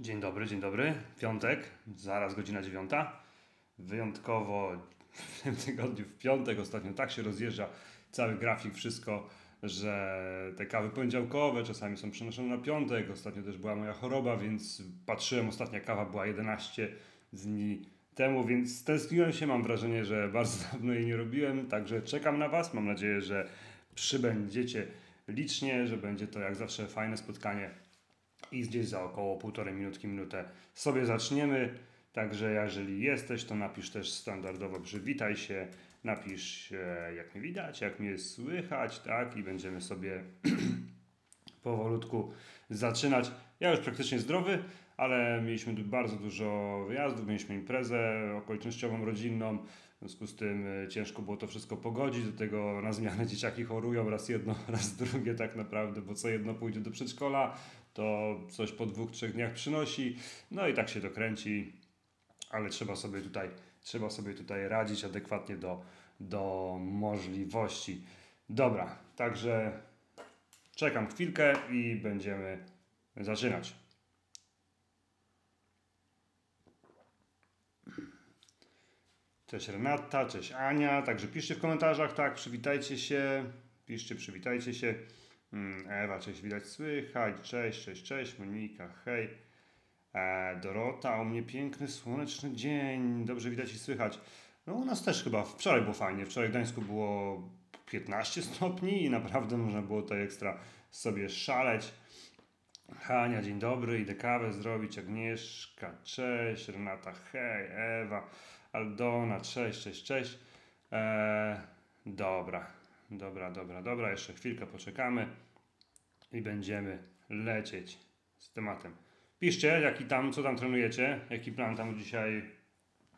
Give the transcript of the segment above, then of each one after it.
Dzień dobry, dzień dobry. Piątek, zaraz godzina dziewiąta. Wyjątkowo w tym tygodniu, w piątek ostatnio tak się rozjeżdża cały grafik, wszystko, że te kawy poniedziałkowe czasami są przenoszone na piątek. Ostatnio też była moja choroba, więc patrzyłem, ostatnia kawa była 11 dni temu, więc tęskniłem się. Mam wrażenie, że bardzo dawno jej nie robiłem, także czekam na Was. Mam nadzieję, że przybędziecie licznie, że będzie to jak zawsze fajne spotkanie i gdzieś za około półtorej minutki, minutę sobie zaczniemy. Także jeżeli jesteś, to napisz też standardowo przywitaj się, napisz e, jak mnie widać, jak mnie słychać, tak? I będziemy sobie powolutku zaczynać. Ja już praktycznie zdrowy, ale mieliśmy bardzo dużo wyjazdów, mieliśmy imprezę okolicznościową, rodzinną, w związku z tym e, ciężko było to wszystko pogodzić, do tego na zmianę dzieciaki chorują, raz jedno, raz drugie tak naprawdę, bo co jedno pójdzie do przedszkola, to coś po dwóch, trzech dniach przynosi, no i tak się dokręci, ale trzeba sobie tutaj, trzeba sobie tutaj radzić adekwatnie do, do możliwości. Dobra, także czekam chwilkę i będziemy zaczynać. Cześć Renata, cześć Ania, także piszcie w komentarzach, tak, przywitajcie się, piszcie, przywitajcie się. Mm, Ewa, cześć, widać, słychać, cześć, cześć, cześć, Monika, hej. E, Dorota, u mnie piękny, słoneczny dzień, dobrze widać i słychać. No u nas też chyba, wczoraj było fajnie, wczoraj w Gdańsku było 15 stopni i naprawdę można było to ekstra sobie szaleć. Hania, dzień dobry, idę kawę zrobić, Agnieszka, cześć, Renata, hej, Ewa, Aldona, cześć, cześć, cześć. Eee, dobra, dobra, dobra, dobra, jeszcze chwilkę poczekamy i będziemy lecieć z tematem. Piszcie, jaki tam, co tam trenujecie, jaki plan tam dzisiaj,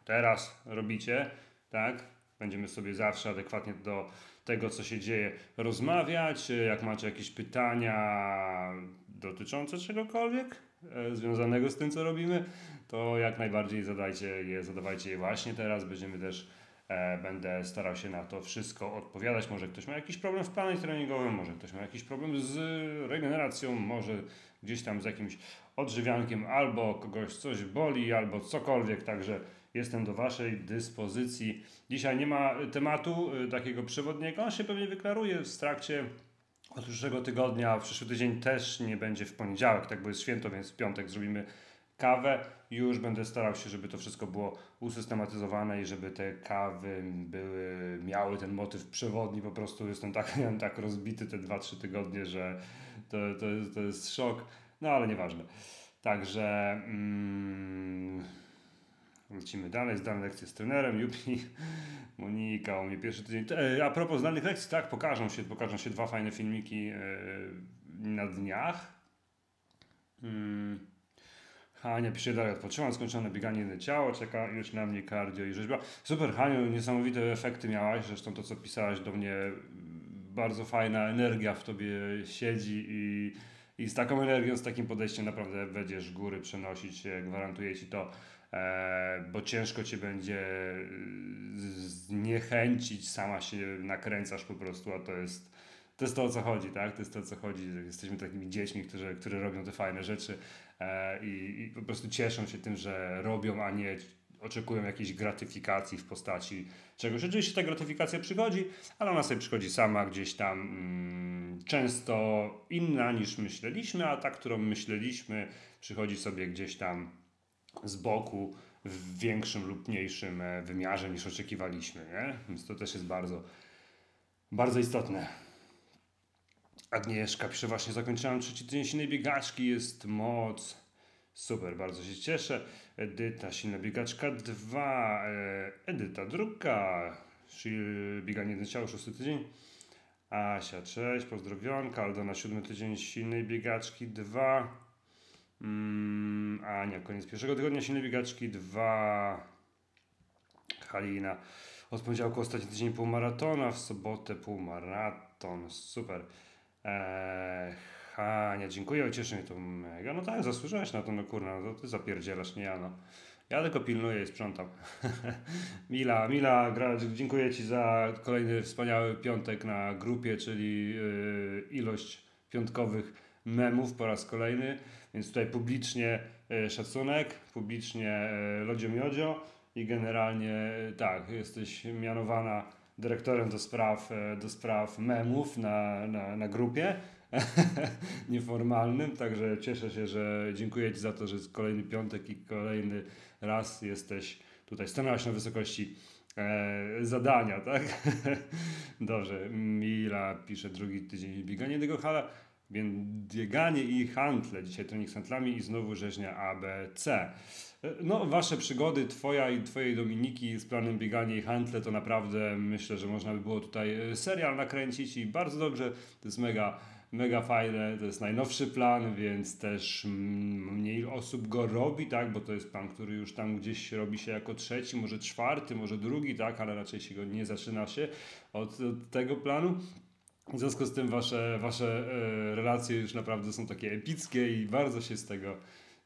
teraz robicie, tak? Będziemy sobie zawsze adekwatnie do tego, co się dzieje, rozmawiać. Jak macie jakieś pytania dotyczące czegokolwiek związanego z tym, co robimy, to jak najbardziej zadajcie je, zadawajcie je właśnie teraz. Będziemy też, e, będę starał się na to wszystko odpowiadać. Może ktoś ma jakiś problem w planie treningowym, może ktoś ma jakiś problem z regeneracją, może gdzieś tam z jakimś odżywiankiem, albo kogoś coś boli, albo cokolwiek, także jestem do Waszej dyspozycji. Dzisiaj nie ma tematu y, takiego przewodniego, on się pewnie wyklaruje w trakcie od przyszłego tygodnia. Przyszły tydzień też nie będzie w poniedziałek, tak bo jest święto, więc w piątek zrobimy kawę. Już będę starał się, żeby to wszystko było usystematyzowane i żeby te kawy były, miały ten motyw przewodni. Po prostu jestem tak, tak rozbity te 2-3 tygodnie, że to, to, jest, to jest szok. No ale nieważne. Także mm, lecimy dalej. Zdane lekcje z trenerem. Jupi, Monika, u mnie pierwszy tydzień. A propos znanych lekcji, tak, pokażą się, pokażą się dwa fajne filmiki e, na dniach. Mm. Hania pisze dalej, odpoczęłam, skończone bieganie ciało, czeka już na mnie cardio i rzeźba. Super Haniu, niesamowite efekty miałaś, zresztą to co pisałaś do mnie, bardzo fajna energia w tobie siedzi i i z taką energią, z takim podejściem naprawdę będziesz góry przenosić, gwarantuję Ci to, bo ciężko Cię będzie e, zniechęcić, sama się nakręcasz po prostu, a to jest to jest to, o co chodzi, tak? To jest to, o co chodzi. Jesteśmy takimi dziećmi, którzy, które robią te fajne rzeczy e, i, i po prostu cieszą się tym, że robią, a nie oczekują jakiejś gratyfikacji w postaci czegoś. Oczywiście ta gratyfikacja przychodzi, ale ona sobie przychodzi sama gdzieś tam mm, często inna niż myśleliśmy, a ta, którą myśleliśmy, przychodzi sobie gdzieś tam z boku w większym lub mniejszym e, wymiarze niż oczekiwaliśmy. Nie? Więc to też jest bardzo, bardzo istotne. Agnieszka pisze, właśnie zakończyłam trzeci tydzień silnej biegaczki, jest moc. Super, bardzo się cieszę. Edyta, silna biegaczka 2. E, Edyta, druga. Bieganie jeden ciało, szósty tydzień. Asia, cześć, pozdrowionka. Aldona, siódmy tydzień silnej biegaczki 2. Mm, Ania, koniec pierwszego tygodnia silnej biegaczki 2. Halina, od poniedziałku ostatni tydzień półmaratona, w sobotę półmaraton, super. Eee, Hania, dziękuję, cieszy mnie to mega. No tak, zasłużyłeś na to, no kurna, no to ty zapierdzielasz, nie ja, no. Ja tylko pilnuję i sprzątam. Mila, Mila, dziękuję Ci za kolejny wspaniały piątek na grupie, czyli yy, ilość piątkowych memów po raz kolejny, więc tutaj publicznie e, szacunek, publicznie e, lodzio miodzio i generalnie e, tak, jesteś mianowana dyrektorem do spraw, do spraw memów na, na, na grupie nieformalnym, także cieszę się, że dziękuję Ci za to, że kolejny piątek i kolejny raz jesteś tutaj, stanęłaś na wysokości e, zadania, tak? Dobrze, Mila pisze drugi tydzień bieganie tego hala, bieganie i handle, dzisiaj trening z handlami i znowu rzeźnia ABC. E, no, wasze przygody, twoja i twojej Dominiki z planem biegania i handle, to naprawdę myślę, że można by było tutaj e, serial nakręcić i bardzo dobrze, to jest mega mega fajne, to jest najnowszy plan, więc też mniej osób go robi, tak, bo to jest plan, który już tam gdzieś robi się jako trzeci, może czwarty, może drugi, tak, ale raczej się go nie zaczyna się od, od tego planu. W związku z tym wasze, wasze e, relacje już naprawdę są takie epickie i bardzo się z tego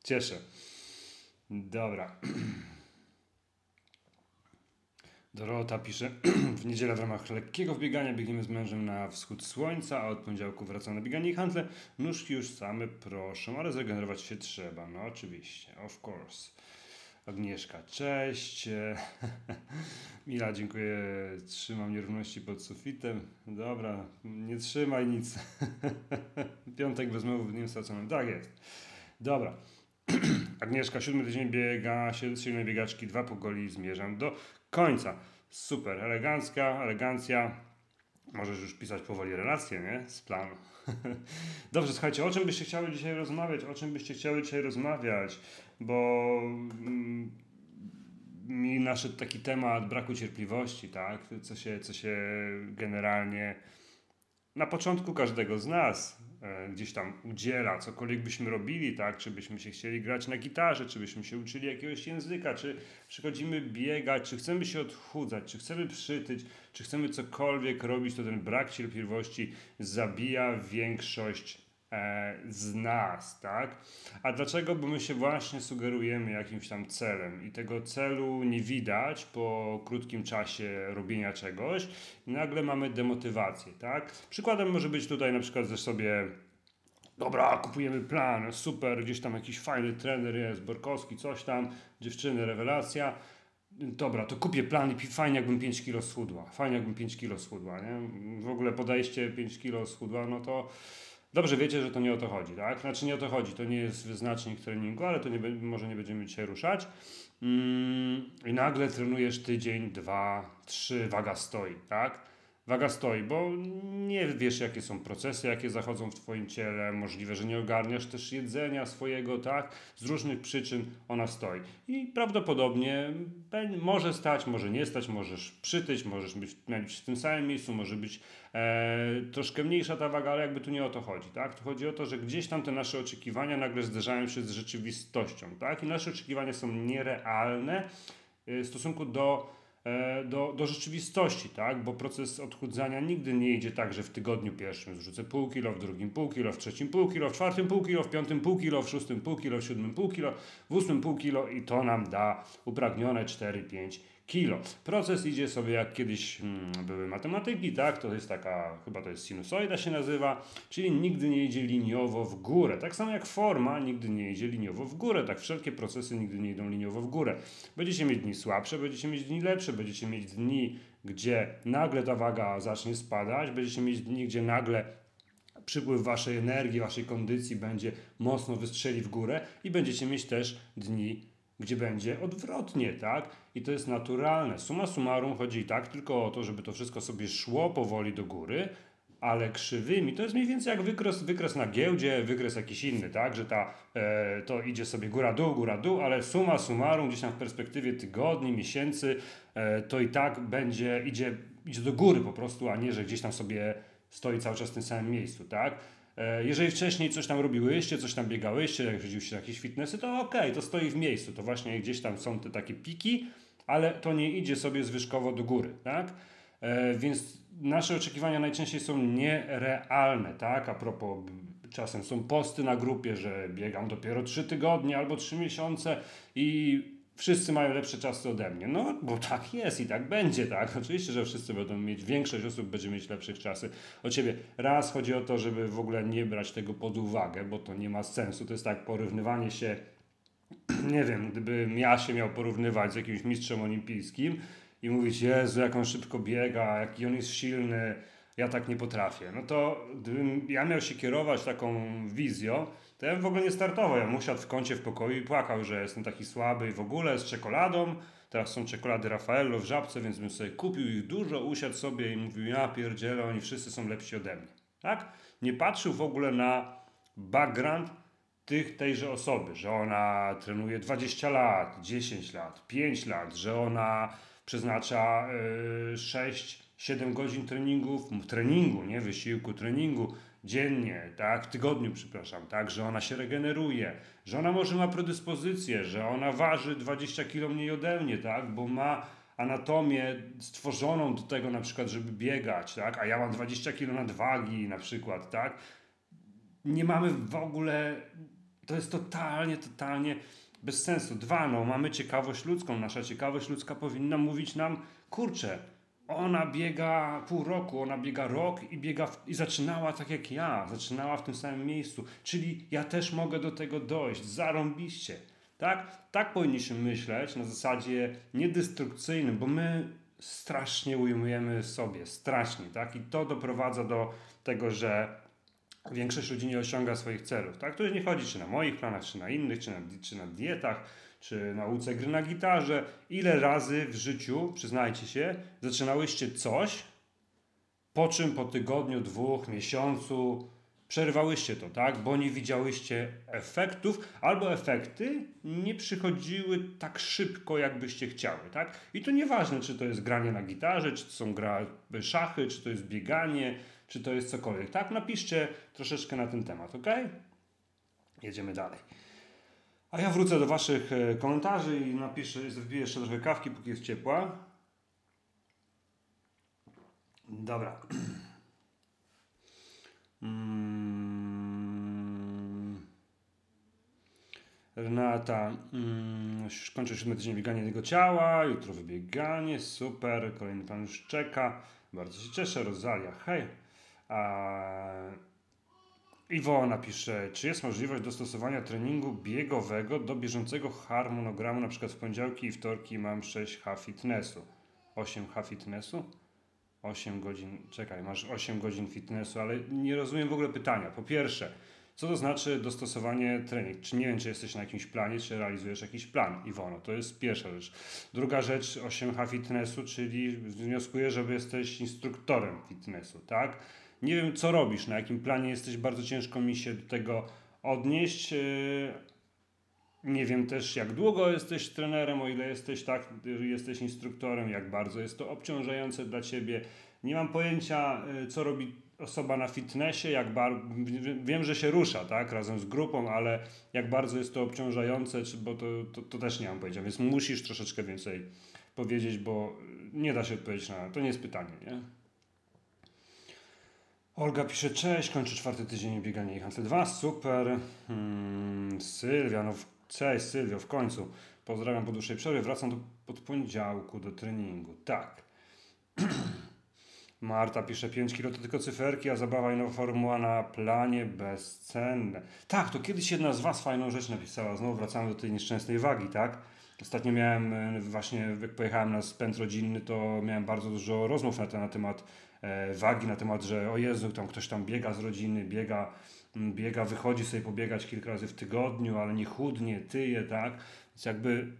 cieszę. Dobra. Dorota pisze, w niedzielę w ramach lekkiego wbiegania biegniemy z mężem na wschód słońca, a od poniedziałku wracamy na bieganie i handle. Nóżki już same proszą, ale zregenerować się trzeba. No oczywiście, of course. Agnieszka, cześć. Mila, dziękuję. Trzymam nierówności pod sufitem. Dobra, nie trzymaj nic. Piątek bez mowów dniem straconym. Tak jest. Dobra. Agnieszka, siódmy tydzień biega, siódmej biegaczki, dwa pogoli, zmierzam do końca. Super, elegancka, elegancja. Możesz już pisać powoli relacje, nie? Z planu. Dobrze, słuchajcie, o czym byście chciały dzisiaj rozmawiać? O czym byście chciały dzisiaj rozmawiać? Bo mm, mi naszedł taki temat braku cierpliwości, tak? Co się, co się generalnie na początku każdego z nas e, gdzieś tam udziela, cokolwiek byśmy robili, tak? Czy byśmy się chcieli grać na gitarze, czy byśmy się uczyli jakiegoś języka, czy przychodzimy biegać, czy chcemy się odchudzać, czy chcemy przytyć, czy chcemy cokolwiek robić, to ten brak cierpliwości zabija większość z nas, tak? A dlaczego? Bo my się właśnie sugerujemy jakimś tam celem i tego celu nie widać po krótkim czasie robienia czegoś i nagle mamy demotywację, tak? Przykładem może być tutaj na przykład, że sobie dobra, kupujemy plan, super, gdzieś tam jakiś fajny trener jest, Borkowski, coś tam, dziewczyny, rewelacja, dobra, to kupię plan i fajnie jakbym 5 kilo schudła, fajnie jakbym 5 kilo schudła, nie? W ogóle podejście 5 kilo schudła, no to Dobrze wiecie, że to nie o to chodzi, tak? Znaczy nie o to chodzi, to nie jest wyznacznik treningu, ale to nie, może nie będziemy dzisiaj ruszać. Mm, I nagle trenujesz tydzień, dwa, trzy, waga stoi, tak? Waga stoi, bo nie wiesz, jakie są procesy, jakie zachodzą w Twoim ciele. Możliwe, że nie ogarniasz też jedzenia swojego, tak? Z różnych przyczyn ona stoi. I prawdopodobnie może stać, może nie stać, możesz przytyć, możesz być, być w tym samym miejscu, może być e, troszkę mniejsza ta waga, ale jakby tu nie o to chodzi, tak? Tu chodzi o to, że gdzieś tam te nasze oczekiwania nagle zderzają się z rzeczywistością, tak? I nasze oczekiwania są nierealne e, w stosunku do do, do rzeczywistości, tak? Bo proces odchudzania nigdy nie idzie tak, że w tygodniu pierwszym zrzucę pół kilo, w drugim pół kilo, w trzecim pół kilo, w czwartym pół kilo, w piątym pół kilo, w szóstym pół kilo, w siódmym pół kilo, w ósmym pół kilo i to nam da upragnione 4-5 kilo. Proces idzie sobie jak kiedyś hmm, były matematyki, tak? To jest taka, chyba to jest sinusoida się nazywa, czyli nigdy nie idzie liniowo w górę. Tak samo jak forma nigdy nie idzie liniowo w górę. Tak wszelkie procesy nigdy nie idą liniowo w górę. Będziecie mieć dni słabsze, będziecie mieć dni lepsze, będziecie mieć dni, gdzie nagle ta waga zacznie spadać, będziecie mieć dni, gdzie nagle przypływ waszej energii, waszej kondycji będzie mocno wystrzeli w górę i będziecie mieć też dni gdzie będzie odwrotnie, tak? I to jest naturalne. Suma summarum chodzi tak tylko o to, żeby to wszystko sobie szło powoli do góry, ale krzywymi. To jest mniej więcej jak wykres, wykres na giełdzie, wykres jakiś inny, tak? Że ta, e, to idzie sobie góra-dół, góra-dół, ale suma summarum gdzieś tam w perspektywie tygodni, miesięcy, e, to i tak będzie, idzie, idzie do góry po prostu, a nie, że gdzieś tam sobie stoi cały czas w tym samym miejscu, tak? E, jeżeli wcześniej coś tam robiłyście, coś tam biegałyście, jak chodziłyście na jakieś fitnessy, to okej, okay, to stoi w miejscu. To właśnie gdzieś tam są te takie piki, ale to nie idzie sobie zwyżkowo do góry, tak? E, więc nasze oczekiwania najczęściej są nierealne, tak? A propos, czasem są posty na grupie, że biegam dopiero 3 tygodnie albo 3 miesiące i wszyscy mają lepsze czasy ode mnie. No, bo tak jest i tak będzie, tak? Oczywiście, że wszyscy będą mieć, większość osób będzie mieć lepszych czasy od ciebie. Raz chodzi o to, żeby w ogóle nie brać tego pod uwagę, bo to nie ma sensu. To jest tak porównywanie się, nie wiem, gdybym ja się miał porównywać z jakimś mistrzem olimpijskim i mówić, Jezu, jak on szybko biega, jaki on jest silny, ja tak nie potrafię. No to gdybym ja miał się kierować taką wizją, to ja bym w ogóle nie startował. Ja bym usiadł w kącie w pokoju i płakał, że jestem taki słaby i w ogóle z czekoladą. Teraz są czekolady Raffaello w żabce, więc bym sobie kupił ich dużo, usiadł sobie i mówił, ja pierdzielę, oni wszyscy są lepsi ode mnie. Tak? Nie patrzył w ogóle na background tych, tejże osoby, że ona trenuje 20 lat, 10 lat, 5 lat, że ona przeznacza yy, 6 7 godzin treningów, treningu, nie wysiłku, treningu dziennie, tak, w tygodniu, przepraszam, tak, że ona się regeneruje, że ona może ma predyspozycję, że ona waży 20 kg mniej ode mnie, tak, bo ma anatomię stworzoną do tego na przykład, żeby biegać, tak, a ja mam 20 kg nadwagi na przykład, tak. Nie mamy w ogóle, to jest totalnie, totalnie bez sensu. Dwa, no, mamy ciekawość ludzką, nasza ciekawość ludzka powinna mówić nam, kurczę, ona biega pół roku, ona biega rok i biega w, i zaczynała tak jak ja, zaczynała w tym samym miejscu, czyli ja też mogę do tego dojść, zarąbiście. Tak? Tak powinniśmy myśleć na zasadzie niedestrukcyjnym, bo my strasznie ujmujemy sobie, strasznie, tak? I to doprowadza do tego, że większość ludzi nie osiąga swoich celów, tak? To nie chodzi czy na moich planach, czy na innych, czy na, czy na dietach, czy nauce gry na gitarze. Ile razy w życiu, przyznajcie się, zaczynałyście coś, po czym po tygodniu, dwóch, miesiącu przerwałyście to, tak? Bo nie widziałyście efektów, albo efekty nie przychodziły tak szybko, jakbyście chciały, tak? I to nieważne, czy to jest granie na gitarze, czy to są gra szachy, czy to jest bieganie, czy to jest cokolwiek, tak? Napiszcie troszeczkę na ten temat, ok? Jedziemy dalej. A ja wrócę do Waszych e, komentarzy i napiszę, wbiję jeszcze trochę kawki, póki jest ciepła. Dobra. Mm. Renata, mm, kończę siódmy tydzień biegania jednego ciała, jutro wybieganie, super, kolejny pan już czeka, bardzo się cieszę, Rosalia, hej. Iwona pisze, czy jest możliwość dostosowania treningu biegowego do bieżącego harmonogramu, na przykład w poniedziałki i wtorki mam 6H fitnessu. 8H fitnessu? 8 godzin, czekaj, masz 8 godzin fitnessu, ale nie rozumiem w ogóle pytania. Po pierwsze, co to znaczy dostosowanie trening? Czy nie wiem, czy jesteś na jakimś planie, czy realizujesz jakiś plan, Iwono? To jest pierwsza rzecz. Druga rzecz, 8H fitnessu, czyli wnioskuję, że jesteś instruktorem fitnessu, tak? Nie wiem, co robisz, na jakim planie jesteś, bardzo ciężko mi się do tego odnieść. Yy, nie wiem też, jak długo jesteś trenerem, o ile jesteś tak, jesteś instruktorem, jak bardzo jest to obciążające dla ciebie. Nie mam pojęcia, yy, co robi osoba na fitnessie, jak bar... wiem, że się rusza, tak, razem z grupą, ale jak bardzo jest to obciążające, czy, bo to, to, to też nie mam pojęcia, więc musisz troszeczkę więcej powiedzieć, bo nie da się odpowiedzieć na to, nie jest pytanie, nie? Olga pisze, cześć, kończę czwarty tydzień biegania i Hantle 2, super. Hmm, Sylwia, no w, cześć Sylwio, w końcu. Pozdrawiam po dłuższej przerwie, wracam do, pod poniedziałku do treningu. Tak. Marta pisze, 5 kilo to tylko cyferki, a zabawa i nowa formuła na planie bezcenne. Tak, to kiedyś jedna z Was fajną rzecz napisała, znowu wracamy do tej nieszczęsnej wagi, tak? Ostatnio miałem e, właśnie, jak pojechałem na spęd rodzinny, to miałem bardzo dużo rozmów na ten temat E, wagi na temat, że o Jezu, tam ktoś tam biega z rodziny, biega, biega, wychodzi sobie pobiegać kilka razy w tygodniu, ale nie chudnie, tyje, tak? Więc jakby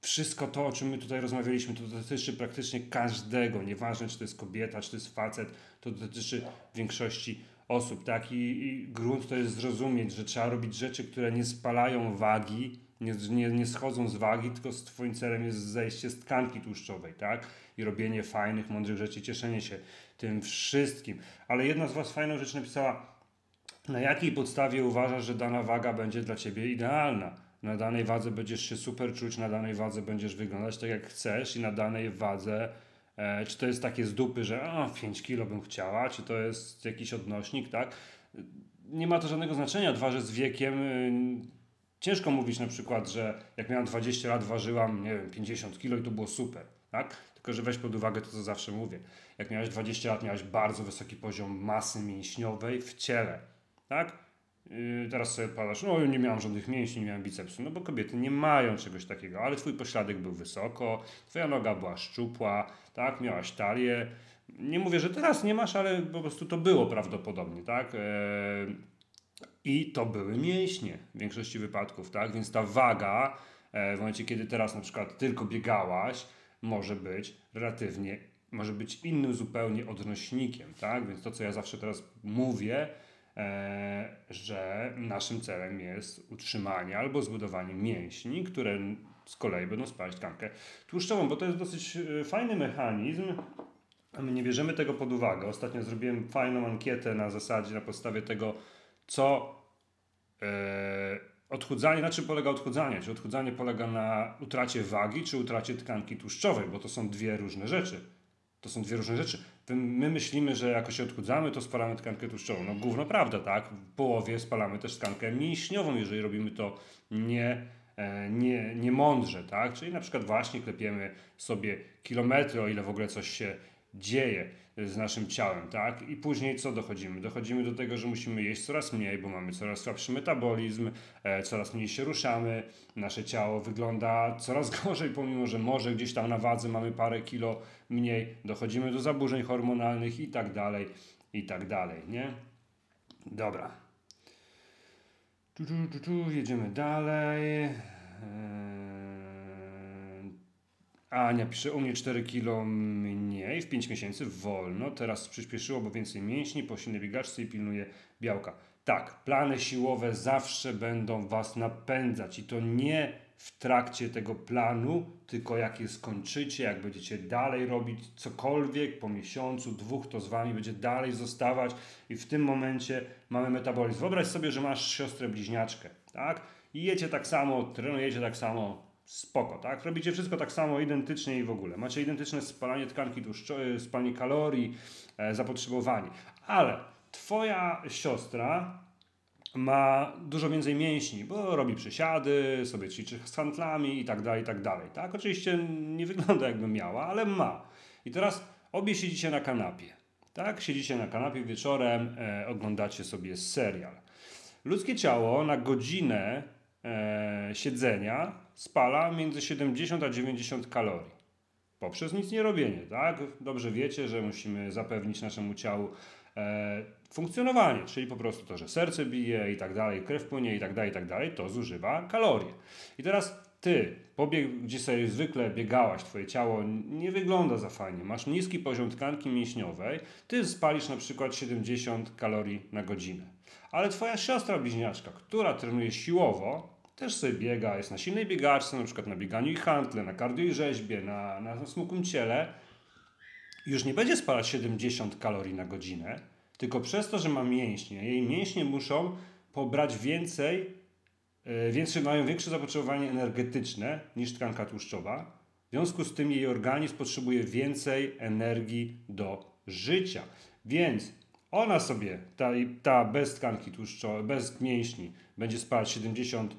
wszystko to, o czym my tutaj rozmawialiśmy, to dotyczy praktycznie każdego, nieważne czy to jest kobieta, czy to jest facet, to dotyczy większości osób, tak? I, i grunt to jest zrozumieć, że trzeba robić rzeczy, które nie spalają wagi, nie, nie, nie schodzą z wagi, tylko z Twoim celem jest zejście z tkanki tłuszczowej, tak? I robienie fajnych, mądrych rzeczy, cieszenie się tym wszystkim. Ale jedna z Was fajną rzecz napisała, na jakiej podstawie uważasz, że dana waga będzie dla Ciebie idealna? Na danej wadze będziesz się super czuć, na danej wadze będziesz wyglądać tak jak chcesz i na danej wadze e, czy to jest takie z dupy, że o, 5 kilo bym chciała, czy to jest jakiś odnośnik, tak? Nie ma to żadnego znaczenia. Dwa, że z wiekiem y, Ciężko mówić na przykład, że jak miałem 20 lat, ważyłam, nie wiem, 50 kg i to było super, tak? Tylko, że weź pod uwagę to, co zawsze mówię. Jak miałeś 20 lat, miałeś bardzo wysoki poziom masy mięśniowej w ciele, tak? Yy, teraz sobie padasz, no nie miałam żadnych mięśni, nie miałam bicepsu, no bo kobiety nie mają czegoś takiego, ale twój pośladek był wysoko, twoja noga była szczupła, tak? Miałaś talię. Nie mówię, że teraz nie masz, ale po prostu to było prawdopodobnie, tak? Yy, i to były mięśnie w większości wypadków, tak? Więc ta waga, e, w momencie kiedy teraz na przykład tylko biegałaś, może być relatywnie, może być innym zupełnie odnośnikiem, tak? Więc to, co ja zawsze teraz mówię, e, że naszym celem jest utrzymanie albo zbudowanie mięśni, które z kolei będą spalać tkankę tłuszczową, bo to jest dosyć e, fajny mechanizm, a my nie bierzemy tego pod uwagę. Ostatnio zrobiłem fajną ankietę na zasadzie, na podstawie tego, co e, odchudzanie, na czym polega odchudzanie? Czy odchudzanie polega na utracie wagi, czy utracie tkanki tłuszczowej, bo to są dwie różne rzeczy. To są dwie różne rzeczy. My myślimy, że jako się odchudzamy, to spalamy tkankę tłuszczową. No gówno prawda, tak? W połowie spalamy też tkankę mięśniową, jeżeli robimy to nie, e, nie, nie mądrze, tak? Czyli na przykład właśnie klepiemy sobie kilometry, o ile w ogóle coś się dzieje z naszym ciałem, tak? I później co dochodzimy? Dochodzimy do tego, że musimy jeść coraz mniej, bo mamy coraz słabszy metabolizm, e, coraz mniej się ruszamy, nasze ciało wygląda coraz gorzej, pomimo że może gdzieś tam na wadze mamy parę kilo mniej, dochodzimy do zaburzeń hormonalnych i tak dalej, i tak dalej, nie? Dobra. Tu, tu, tu, tu, jedziemy dalej. Eee... Ania pisze, u mnie 4 kg mniej w 5 miesięcy, wolno, teraz przyspieszyło, bo więcej mięśni, po silnej biegaczce i pilnuje białka. Tak, plany siłowe zawsze będą Was napędzać i to nie w trakcie tego planu, tylko jak je skończycie, jak będziecie dalej robić cokolwiek po miesiącu, dwóch, to z Wami będzie dalej zostawać i w tym momencie mamy metabolizm. Wyobraź sobie, że masz siostrę bliźniaczkę, tak? I jecie tak samo, trenujecie tak samo, spoko, tak? Robicie wszystko tak samo, identycznie i w ogóle. Macie identyczne spalanie tkanki tłuszczowej, spalanie kalorii, e, zapotrzebowanie. Ale twoja siostra ma dużo więcej mięśni, bo robi przysiady, sobie ćwiczy z handlami i tak dalej, i tak dalej, tak? Oczywiście nie wygląda jakby miała, ale ma. I teraz obie siedzicie na kanapie, tak? Siedzicie na kanapie wieczorem, e, oglądacie sobie serial. Ludzkie ciało na godzinę siedzenia spala między 70 a 90 kalorii. Poprzez nic nie robienie, tak? Dobrze wiecie, że musimy zapewnić naszemu ciału e, funkcjonowanie, czyli po prostu to, że serce bije i tak dalej, krew płynie i tak dalej, i tak dalej, to zużywa kalorie. I teraz ty, pobieg, gdzie sobie zwykle biegałaś, twoje ciało nie wygląda za fajnie, masz niski poziom tkanki mięśniowej, ty spalisz na przykład 70 kalorii na godzinę. Ale twoja siostra bliźniaczka, która trenuje siłowo, też sobie biega, jest na silnej biegaczce, na przykład na bieganiu i handle, na kardio i rzeźbie, na, na smukłym ciele, już nie będzie spalać 70 kalorii na godzinę, tylko przez to, że ma mięśnie, jej mięśnie muszą pobrać więcej, yy, więcej mają większe zapotrzebowanie energetyczne niż tkanka tłuszczowa. W związku z tym jej organizm potrzebuje więcej energii do życia. Więc ona sobie, ta, ta bez tkanki tłuszczowej, bez mięśni, będzie spalać 70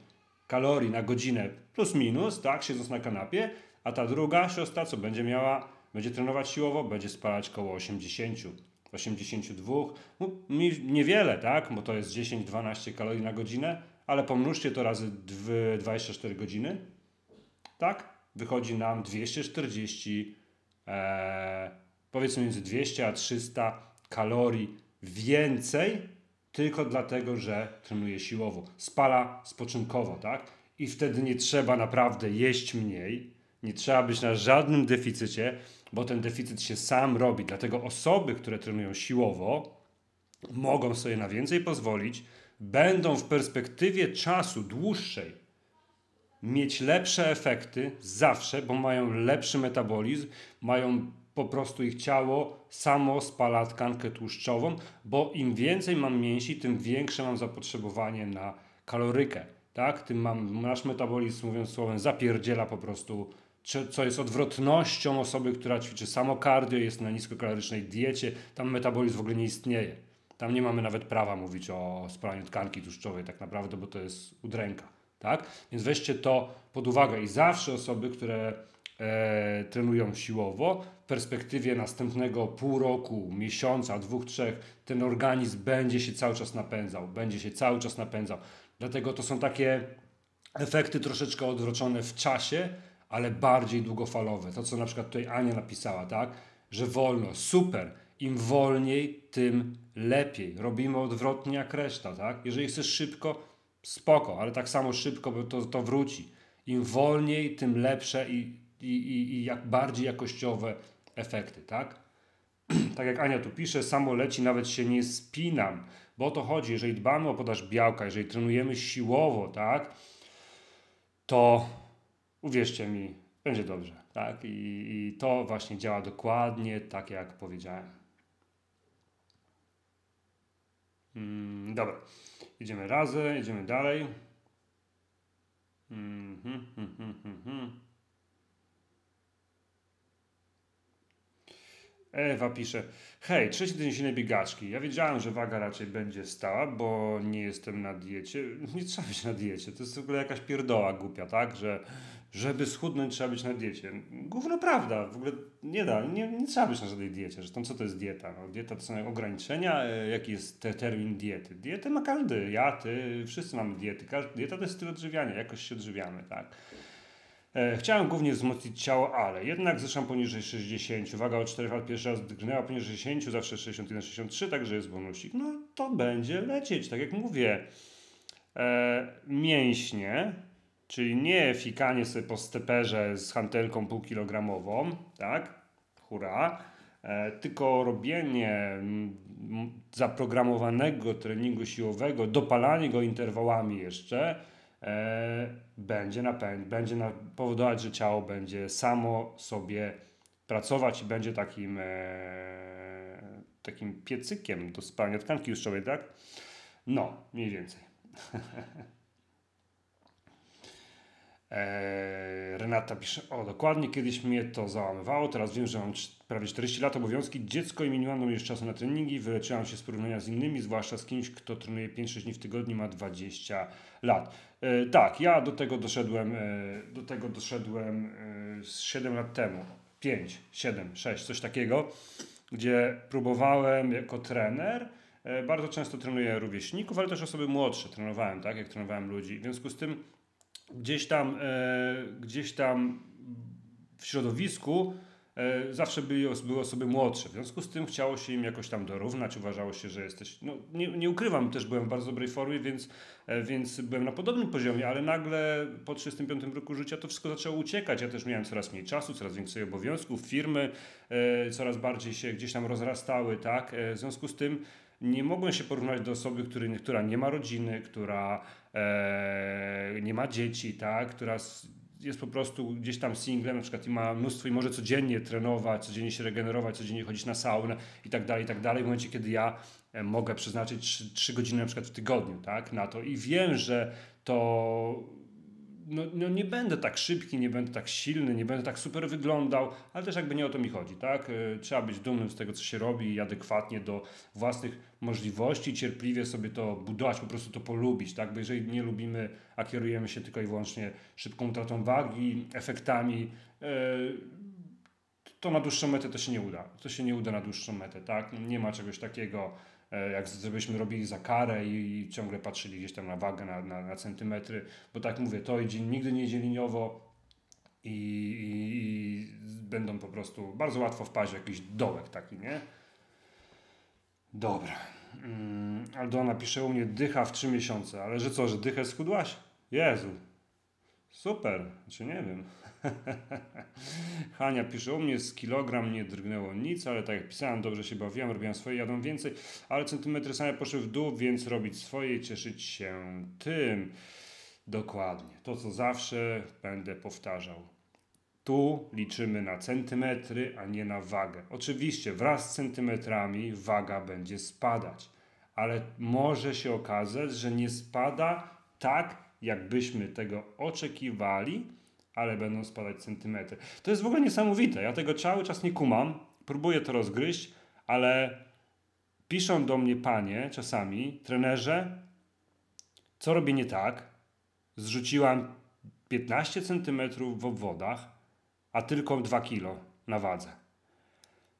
kalorii na godzinę plus minus, tak, siedząc na kanapie, a ta druga siostra, co będzie miała, będzie trenować siłowo, będzie spalać koło 80, 82, no, niewiele, tak, bo to jest 10-12 kalorii na godzinę, ale pomnóżcie to razy 24 godziny, tak, wychodzi nam 240, e, powiedzmy między 200 a 300 kalorii więcej tylko dlatego, że trenuje siłowo. Spala spoczynkowo, tak? I wtedy nie trzeba naprawdę jeść mniej, nie trzeba być na żadnym deficycie, bo ten deficyt się sam robi. Dlatego osoby, które trenują siłowo, mogą sobie na więcej pozwolić, będą w perspektywie czasu dłuższej mieć lepsze efekty zawsze, bo mają lepszy metabolizm, mają po prostu ich ciało samo spala tkankę tłuszczową, bo im więcej mam mięsi, tym większe mam zapotrzebowanie na kalorykę. Tak? Tym mam, nasz metabolizm, mówiąc słowem, zapierdziela po prostu, co jest odwrotnością osoby, która ćwiczy samo cardio, jest na niskokalorycznej diecie. Tam metabolizm w ogóle nie istnieje. Tam nie mamy nawet prawa mówić o spalaniu tkanki tłuszczowej tak naprawdę, bo to jest udręka. tak? Więc weźcie to pod uwagę i zawsze osoby, które e, trenują siłowo, w perspektywie następnego pół roku, miesiąca, dwóch, trzech, ten organizm będzie się cały czas napędzał, będzie się cały czas napędzał. Dlatego to są takie efekty troszeczkę odwrócone w czasie, ale bardziej długofalowe. To, co na przykład tutaj Ania napisała, tak? Że wolno, super. Im wolniej, tym lepiej. Robimy odwrotnie jak reszta, tak? Jeżeli chcesz szybko, spoko, ale tak samo szybko bo to, to wróci. Im wolniej, tym lepsze i, i, i, i jak bardziej jakościowe efekty, tak? tak jak Ania tu pisze, samo leci, nawet się nie spinam, bo o to chodzi, jeżeli dbamy o podaż białka, jeżeli trenujemy siłowo, tak? To uwierzcie mi, będzie dobrze, tak? I, i to właśnie działa dokładnie tak, jak powiedziałem. Mm, dobra, idziemy razem, idziemy dalej. Mm, hmm, hmm, hmm, hmm. Ewa pisze, hej, trzeci tydzień silnej biegaczki. Ja wiedziałem, że waga raczej będzie stała, bo nie jestem na diecie. Nie trzeba być na diecie. To jest w ogóle jakaś pierdoła głupia, tak? Że żeby schudnąć trzeba być na diecie. Gówno prawda, w ogóle nie da, nie, nie trzeba być na żadnej diecie. Zresztą co to jest dieta? No, dieta to są ograniczenia, e, jaki jest te termin diety? Dietę ma każdy, ja, ty, wszyscy mamy diety. Każdy, dieta to jest styl odżywiania, jakoś się odżywiamy, tak? E, chciałem głównie wzmocnić ciało, ale jednak zeszłam poniżej 60. Waga od 4 lat pierwszy raz drgnęła poniżej 60, zawsze 61-63, także jest bonusik. No to będzie lecieć, tak jak mówię. E, mięśnie, czyli nie fikanie sobie po steperze z hantelką półkilogramową, tak? Hura. E, tylko robienie zaprogramowanego treningu siłowego, dopalanie go interwałami jeszcze, będzie, napęd, będzie powodować, że ciało będzie samo sobie pracować i będzie takim, e, takim piecykiem do spalania tkanki tłuszczowej, tak? No, mniej więcej. Eee, Renata pisze, o dokładnie, kiedyś mnie to załamywało, teraz wiem, że mam prawie 40 lat obowiązki, dziecko i nie jeszcze czasu na treningi, wyleczyłam się z porównania z innymi, zwłaszcza z kimś, kto trenuje 5-6 dni w tygodniu, ma 20 lat. E, tak, ja do tego doszedłem, e, do tego doszedłem e, 7 lat temu, 5, 7, 6, coś takiego, gdzie próbowałem jako trener, e, bardzo często trenuję rówieśników, ale też osoby młodsze trenowałem, tak, jak trenowałem ludzi, w związku z tym gdzieś tam, e, gdzieś tam w środowisku e, zawsze były, były osoby młodsze. W związku z tym chciało się im jakoś tam dorównać. Uważało się, że jesteś. No, nie, nie ukrywam, też byłem w bardzo dobrej formie, więc, e, więc byłem na podobnym poziomie, ale nagle po 35 roku życia to wszystko zaczęło uciekać. Ja też miałem coraz mniej czasu, coraz więcej obowiązków, firmy e, coraz bardziej się gdzieś tam rozrastały, tak? E, w związku z tym nie mogłem się porównać do osoby, który, która nie ma rodziny, która e, nie ma dzieci, tak? która jest po prostu gdzieś tam singlem, na przykład i ma mnóstwo i może codziennie trenować, codziennie się regenerować, codziennie chodzić na saunę i tak dalej, i tak dalej. W momencie, kiedy ja e, mogę przeznaczyć 3, 3 godziny na przykład w tygodniu, tak, na to i wiem, że to no, no, nie będę tak szybki, nie będę tak silny, nie będę tak super wyglądał, ale też jakby nie o to mi chodzi, tak? E, trzeba być dumnym z tego, co się robi i adekwatnie do własnych możliwości, cierpliwie sobie to budować, po prostu to polubić, tak? Bo jeżeli nie lubimy, a kierujemy się tylko i wyłącznie szybką utratą wagi, efektami, yy, to na dłuższą metę to się nie uda. To się nie uda na dłuższą metę, tak? Nie ma czegoś takiego, jak gdybyśmy robili za karę i, ciągle patrzyli gdzieś tam na wagę, na, na, na centymetry, bo tak mówię, to idzie, nigdy nie idzie liniowo i, i, i będą po prostu bardzo łatwo wpaść w jakiś dołek taki, nie? Dobra. Mm, Aldona pisze u mnie, dycha w 3 miesiące, ale że co, że dychę schudłaś? Jezu, super, czy nie wiem. Hania pisze, u mnie z kilogram nie drgnęło nic, ale tak jak pisałem, dobrze się bawiłem, robiłem swoje, jadą więcej, ale centymetry same poszły w dół, więc robić swoje i cieszyć się tym. Dokładnie. To, co zawsze będę powtarzał. Tu liczymy na centymetry, a nie na wagę. Oczywiście wraz z centymetrami waga będzie spadać, ale może się okazać, że nie spada tak, jakbyśmy tego oczekiwali, ale będą spadać centymetry. To jest w ogóle niesamowite. Ja tego cały czas nie kumam. Próbuję to rozgryźć, ale piszą do mnie panie czasami, trenerze, co robię nie tak, zrzuciłam 15 cm w obwodach, a tylko 2 kg na wadze.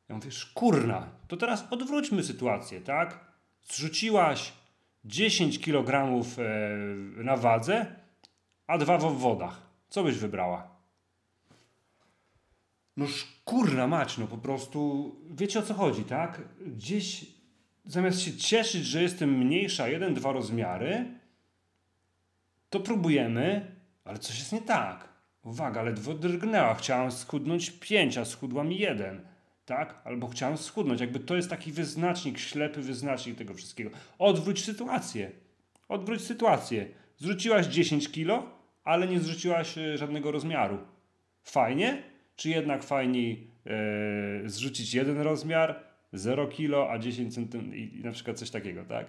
Ja mówię, kurna, to teraz odwróćmy sytuację, tak? Zrzuciłaś 10 kg e, na wadze, a dwa w obwodach. Co byś wybrała? No kurna mać, no po prostu wiecie o co chodzi, tak? Gdzieś zamiast się cieszyć, że jestem mniejsza, jeden, dwa rozmiary, to próbujemy, ale coś jest nie tak. Uwaga, ledwo drgnęła. Chciałam schudnąć 5, a schudła mi 1. Tak? Albo chciałam schudnąć. Jakby to jest taki wyznacznik, ślepy wyznacznik tego wszystkiego. Odwróć sytuację. Odwróć sytuację. Zrzuciłaś 10 kilo, ale nie zrzuciłaś e, żadnego rozmiaru. Fajnie? Czy jednak fajniej e, zrzucić jeden rozmiar, 0 kilo, a 10 cm i na przykład coś takiego, tak?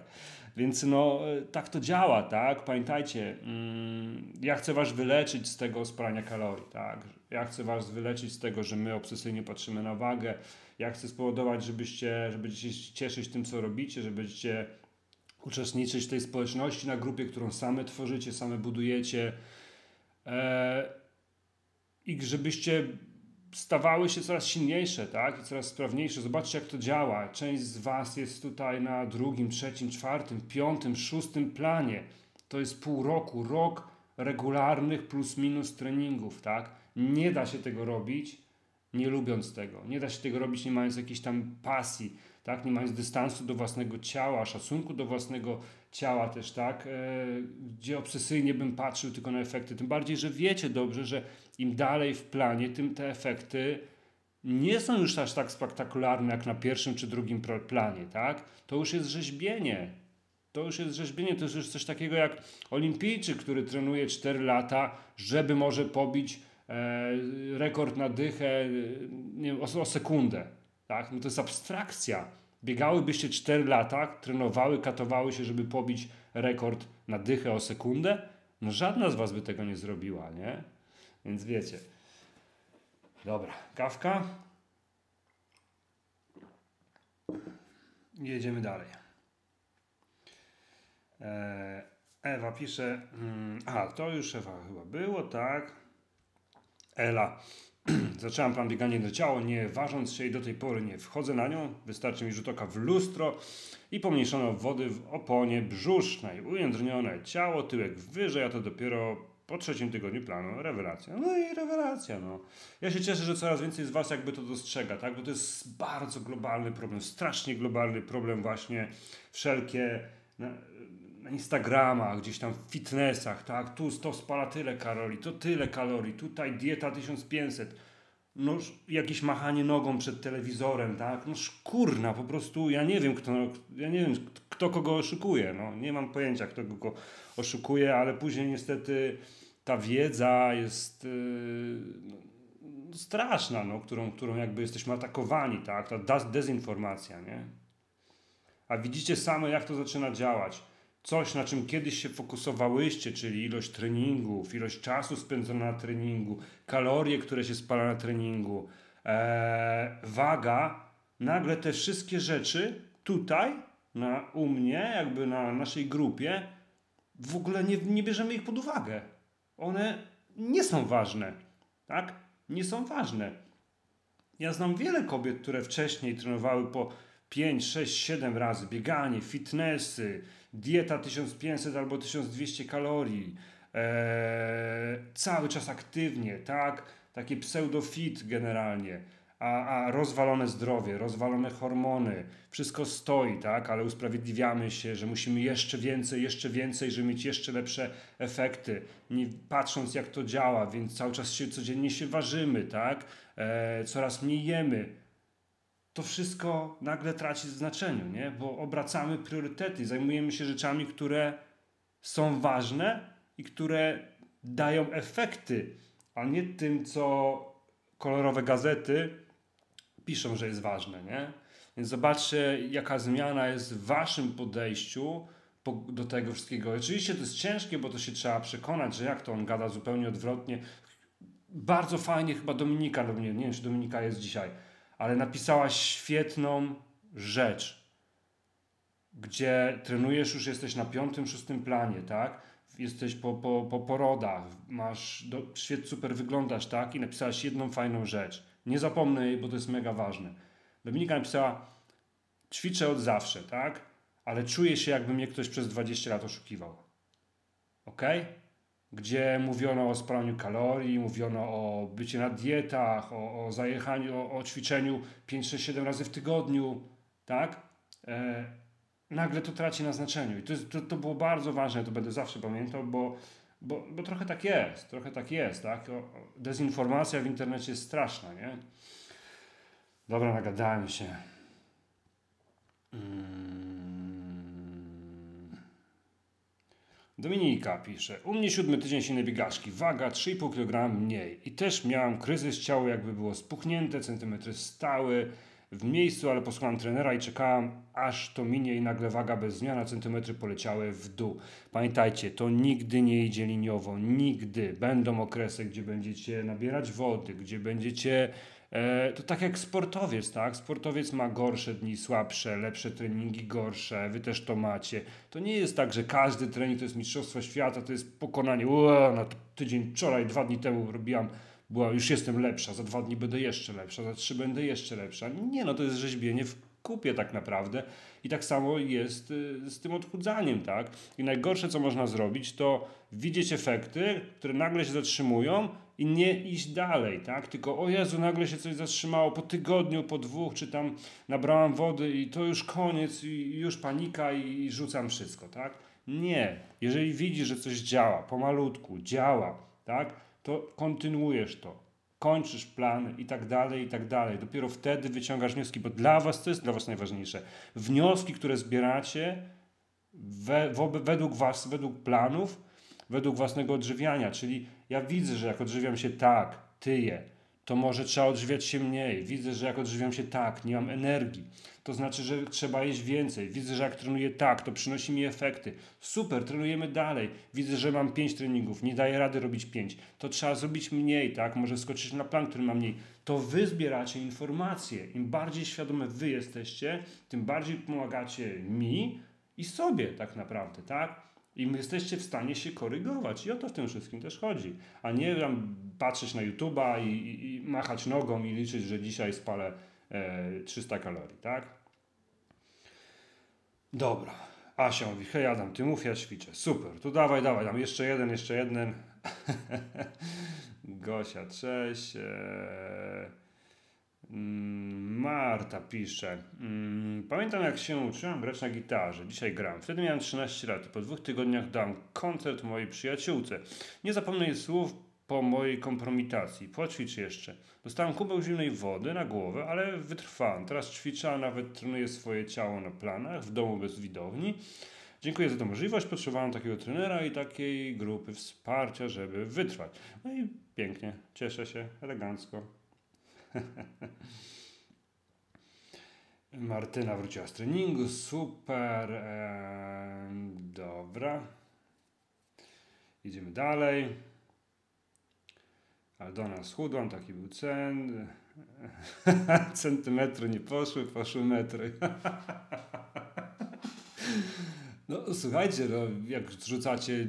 Więc no, tak to działa, tak? Pamiętajcie, mm, ja chcę was wyleczyć z tego spalania kalorii, tak? Ja chcę was wyleczyć z tego, że my obsesyjnie patrzymy na wagę. Ja chcę spowodować, żebyście, żebyście się cieszyć tym, co robicie, żebyście uczestniczyć w tej społeczności na grupie, którą same tworzycie, same budujecie. Eee, I żebyście stawały się coraz silniejsze, tak? I coraz sprawniejsze. Zobaczcie, jak to działa. Część z Was jest tutaj na drugim, trzecim, czwartym, piątym, szóstym planie. To jest pół roku, rok regularnych plus minus treningów, tak? Nie da się tego robić nie lubiąc tego. Nie da się tego robić nie mając jakiejś tam pasji, tak? Nie mając dystansu do własnego ciała, szacunku do własnego ciała też, tak? E, gdzie obsesyjnie bym patrzył tylko na efekty. Tym bardziej, że wiecie dobrze, że im dalej w planie, tym te efekty nie są już aż tak spektakularne jak na pierwszym czy drugim planie, tak? To już jest rzeźbienie. To już jest rzeźbienie, to jest już coś takiego jak olimpijczyk, który trenuje 4 lata, żeby może pobić e, rekord na dychę e, nie o, o sekundę. Tak? No to jest abstrakcja. Biegałybyście 4 lata, trenowały, katowały się, żeby pobić rekord na dychę o sekundę? No żadna z was by tego nie zrobiła, nie? Więc wiecie. Dobra, kawka. Jedziemy dalej. E, Ewa pisze. Mm, a, to już Ewa chyba było, tak. Ela. Zaczęłam plan bieganie do ciała, nie ważąc się i do tej pory nie wchodzę na nią. Wystarczy mi rzut oka w lustro i pomniejszone wody w oponie brzusznej. Ujędrnione ciało, tyłek wyżej, a to dopiero po trzecim tygodniu planu rewelacja. No i rewelacja, no. Ja się cieszę, że coraz więcej z Was jakby to dostrzega, tak? Bo to jest bardzo globalny problem, strasznie globalny problem właśnie wszelkie na, Instagramach, gdzieś tam w fitnessach, tak? Tu to spala tyle kalorii, to tyle kalorii, tutaj dieta 1500. No jakieś machanie nogą przed telewizorem, tak? No kurna, po prostu ja nie wiem kto, ja nie wiem kto kogo oszukuje, no. Nie mam pojęcia kto kogo oszukuje, ale później niestety ta wiedza jest yy, straszna, no, którą, którą jakby jesteśmy atakowani, tak? Ta dezinformacja, nie? A widzicie same, jak to zaczyna działać. Coś, na czym kiedyś się fokusowałyście, czyli ilość treningów, ilość czasu spędzona na treningu, kalorie, które się spala na treningu, ee, waga, nagle te wszystkie rzeczy tutaj, na, u mnie, jakby na naszej grupie, w ogóle nie, nie bierzemy ich pod uwagę. One nie są ważne. Tak? Nie są ważne. Ja znam wiele kobiet, które wcześniej trenowały po 5, 6, 7 razy bieganie, fitnessy, dieta 1500 albo 1200 kalorii, eee, cały czas aktywnie, tak? Takie pseudo-fit generalnie a, a rozwalone zdrowie, rozwalone hormony, wszystko stoi, tak, ale usprawiedliwiamy się, że musimy jeszcze więcej, jeszcze więcej, żeby mieć jeszcze lepsze efekty, nie patrząc jak to działa, więc cały czas się codziennie się ważymy, tak, e, coraz mniej jemy. To wszystko nagle traci znaczenie, nie? bo obracamy priorytety, zajmujemy się rzeczami, które są ważne i które dają efekty, a nie tym, co kolorowe gazety piszą, że jest ważne, nie? Więc zobaczcie, jaka zmiana jest w waszym podejściu do tego wszystkiego. Oczywiście to jest ciężkie, bo to się trzeba przekonać, że jak to on gada zupełnie odwrotnie. Bardzo fajnie chyba Dominika do mnie, nie wiem czy Dominika jest dzisiaj, ale napisała świetną rzecz, gdzie trenujesz już jesteś na piątym, szóstym planie, tak? jesteś po, po, po porodach, masz, do, świet super wyglądasz, tak? I napisałaś jedną fajną rzecz. Nie zapomnę jej, bo to jest mega ważne. Dominika napisała, ćwiczę od zawsze, tak? Ale czuję się, jakby mnie ktoś przez 20 lat oszukiwał. Ok? Gdzie mówiono o spalaniu kalorii, mówiono o bycie na dietach, o, o zajechaniu, o, o ćwiczeniu 5, 6, 7 razy w tygodniu, tak? E, nagle to traci na znaczeniu. I to, to, to było bardzo ważne, to będę zawsze pamiętał, bo, bo, bo trochę tak jest, trochę tak jest, tak? O, dezinformacja w internecie jest straszna, nie? Dobra, nagadałem się. Mm. Dominika pisze, u mnie siódmy tydzień silnej biegaczki, waga 3,5 kg mniej. I też miałam kryzys, ciało jakby było spuchnięte, centymetry stały w miejscu, ale posłuchałem trenera i czekałam aż to minie i nagle waga bez zmian, centymetry poleciały w dół. Pamiętajcie, to nigdy nie idzie liniowo, nigdy. Będą okresy, gdzie będziecie nabierać wody, gdzie będziecie E, to tak jak sportowiec, tak? Sportowiec ma gorsze dni, słabsze, lepsze treningi, gorsze, wy też to macie. To nie jest tak, że każdy trening to jest mistrzostwo świata, to jest pokonanie. Ua, na tydzień wczoraj, dwa dni temu robiłam, była, już jestem lepsza, za dwa dni będę jeszcze lepsza, za trzy będę jeszcze lepsza. Nie, no to jest rzeźbienie w kupie tak naprawdę. I tak samo jest y, z tym odchudzaniem, tak? I najgorsze, co można zrobić, to widzieć efekty, które nagle się zatrzymują i nie iść dalej, tak? Tylko o Jezu, nagle się coś zatrzymało po tygodniu, po dwóch, czy tam nabrałam wody i to już koniec i już panika i rzucam wszystko, tak? Nie. Jeżeli widzisz, że coś działa, pomalutku, działa, tak? To kontynuujesz to kończysz plan i tak dalej, i tak dalej. Dopiero wtedy wyciągasz wnioski, bo dla Was to jest dla Was najważniejsze. Wnioski, które zbieracie we, według Was, według planów, według własnego odżywiania. Czyli ja widzę, że jak odżywiam się tak, tyję, to może trzeba odżywiać się mniej. Widzę, że jak odżywiam się tak, nie mam energii. To znaczy, że trzeba jeść więcej. Widzę, że jak trenuję tak, to przynosi mi efekty. Super, trenujemy dalej. Widzę, że mam 5 treningów, nie daję rady robić 5. To trzeba zrobić mniej, tak? Może skoczyć na plan, który ma mniej. To wy zbieracie informacje. Im bardziej świadome wy jesteście, tym bardziej pomagacie mi i sobie tak naprawdę, tak? I jesteście w stanie się korygować. I o to w tym wszystkim też chodzi. A nie tam patrzeć na YouTube'a i, i, i machać nogą i liczyć, że dzisiaj spalę e, 300 kalorii, tak? Dobra. Asia mówi, hej Adam, ty mów, ja ćwiczę. Super, tu dawaj, dawaj, tam jeszcze jeden, jeszcze jeden. Gosia, cześć. Eee... Marta pisze. Mm, pamiętam jak się uczyłam grać na gitarze. Dzisiaj gram. Wtedy miałem 13 lat. Po dwóch tygodniach dam koncert mojej przyjaciółce. Nie zapomnę jej słów po mojej kompromitacji. Poćwicz jeszcze. Dostałem kubeł zimnej wody na głowę, ale wytrwałem. Teraz ćwiczę, a nawet trenuję swoje ciało na planach, w domu bez widowni. Dziękuję za tę możliwość. Potrzebowałem takiego trenera i takiej grupy wsparcia, żeby wytrwać. No i pięknie. Cieszę się. Elegancko. Martyna wróciła z treningu, super. E, dobra. Idziemy dalej. Aldona schudłam, taki był cen. Centymetry nie poszły, poszły metry. no słuchajcie, no, jak zrzucacie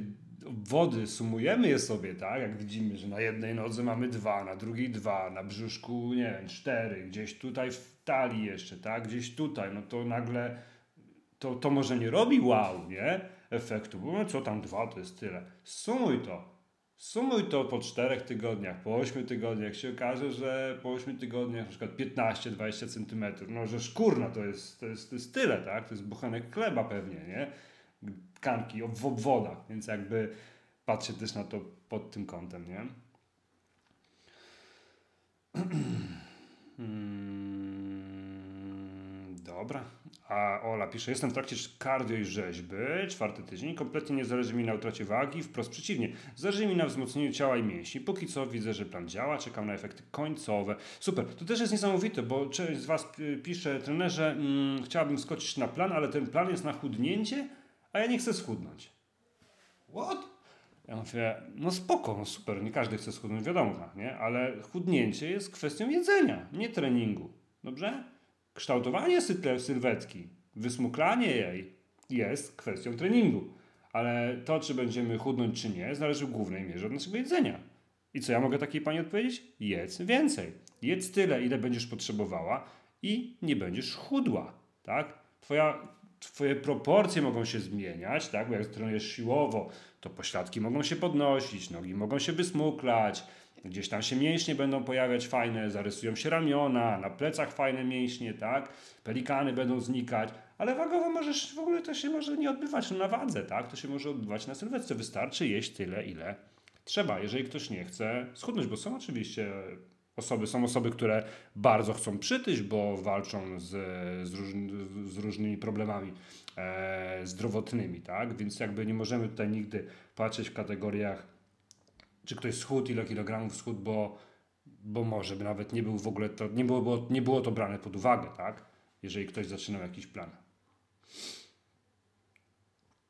wody, sumujemy je sobie, tak? Jak widzimy, że na jednej nodze mamy dwa, na drugiej dwa, na brzuszku, nie wiem, cztery, gdzieś tutaj w talii jeszcze, tak? Gdzieś tutaj, no to nagle to, to może nie robi wow, nie? Efektu, bo no co tam dwa, to jest tyle. Sumuj to. Sumuj to po czterech tygodniach, po ośmiu tygodniach się okaże, że po ośmiu tygodniach na przykład 15-20 centymetrów, no że szkurna to jest, to, jest, to jest tyle, tak? To jest buchanek chleba pewnie, nie? Tkanki w obwodach, więc jakby patrzę też na to pod tym kątem, nie? Hmm, dobra. A Ola pisze, jestem w trakcie kardio i rzeźby, czwarty tydzień, kompletnie nie zależy mi na utracie wagi, wprost przeciwnie, zależy mi na wzmocnieniu ciała i mięśni. Póki co widzę, że plan działa, czekam na efekty końcowe. Super, to też jest niesamowite, bo część z Was pisze, trenerze, mm, chciałabym skoczyć na plan, ale ten plan jest na chudnięcie, a ja nie chcę schudnąć. What? Ja mówię, no spoko, no super, nie każdy chce schudnąć, wiadomo, nie? Ale chudnięcie jest kwestią jedzenia, nie treningu. Dobrze? Kształtowanie sylwetki, wysmuklanie jej jest kwestią treningu. Ale to, czy będziemy chudnąć, czy nie, zależy w głównej mierze od naszego jedzenia. I co ja mogę takiej pani odpowiedzieć? Jedz więcej. Jedz tyle, ile będziesz potrzebowała i nie będziesz chudła, tak? Twoja, twoje proporcje mogą się zmieniać, tak? Bo jak trenujesz siłowo, to pośladki mogą się podnosić, nogi mogą się wysmuklać, gdzieś tam się mięśnie będą pojawiać fajne, zarysują się ramiona, na plecach fajne mięśnie, tak? Pelikany będą znikać, ale wagowo możesz, w ogóle to się może nie odbywać na wadze, tak? To się może odbywać na sylwetce. Wystarczy jeść tyle, ile trzeba. Jeżeli ktoś nie chce schudnąć, bo są oczywiście osoby, są osoby, które bardzo chcą przytyć, bo walczą z, z, róż, z różnymi problemami e, zdrowotnymi, tak? Więc jakby nie możemy tutaj nigdy patrzeć w kategoriach, czy ktoś schudł, ile kilogramów schudł, bo, bo może by nawet nie był w ogóle to, nie było, nie było to brane pod uwagę, tak? Jeżeli ktoś zaczynał jakiś plan.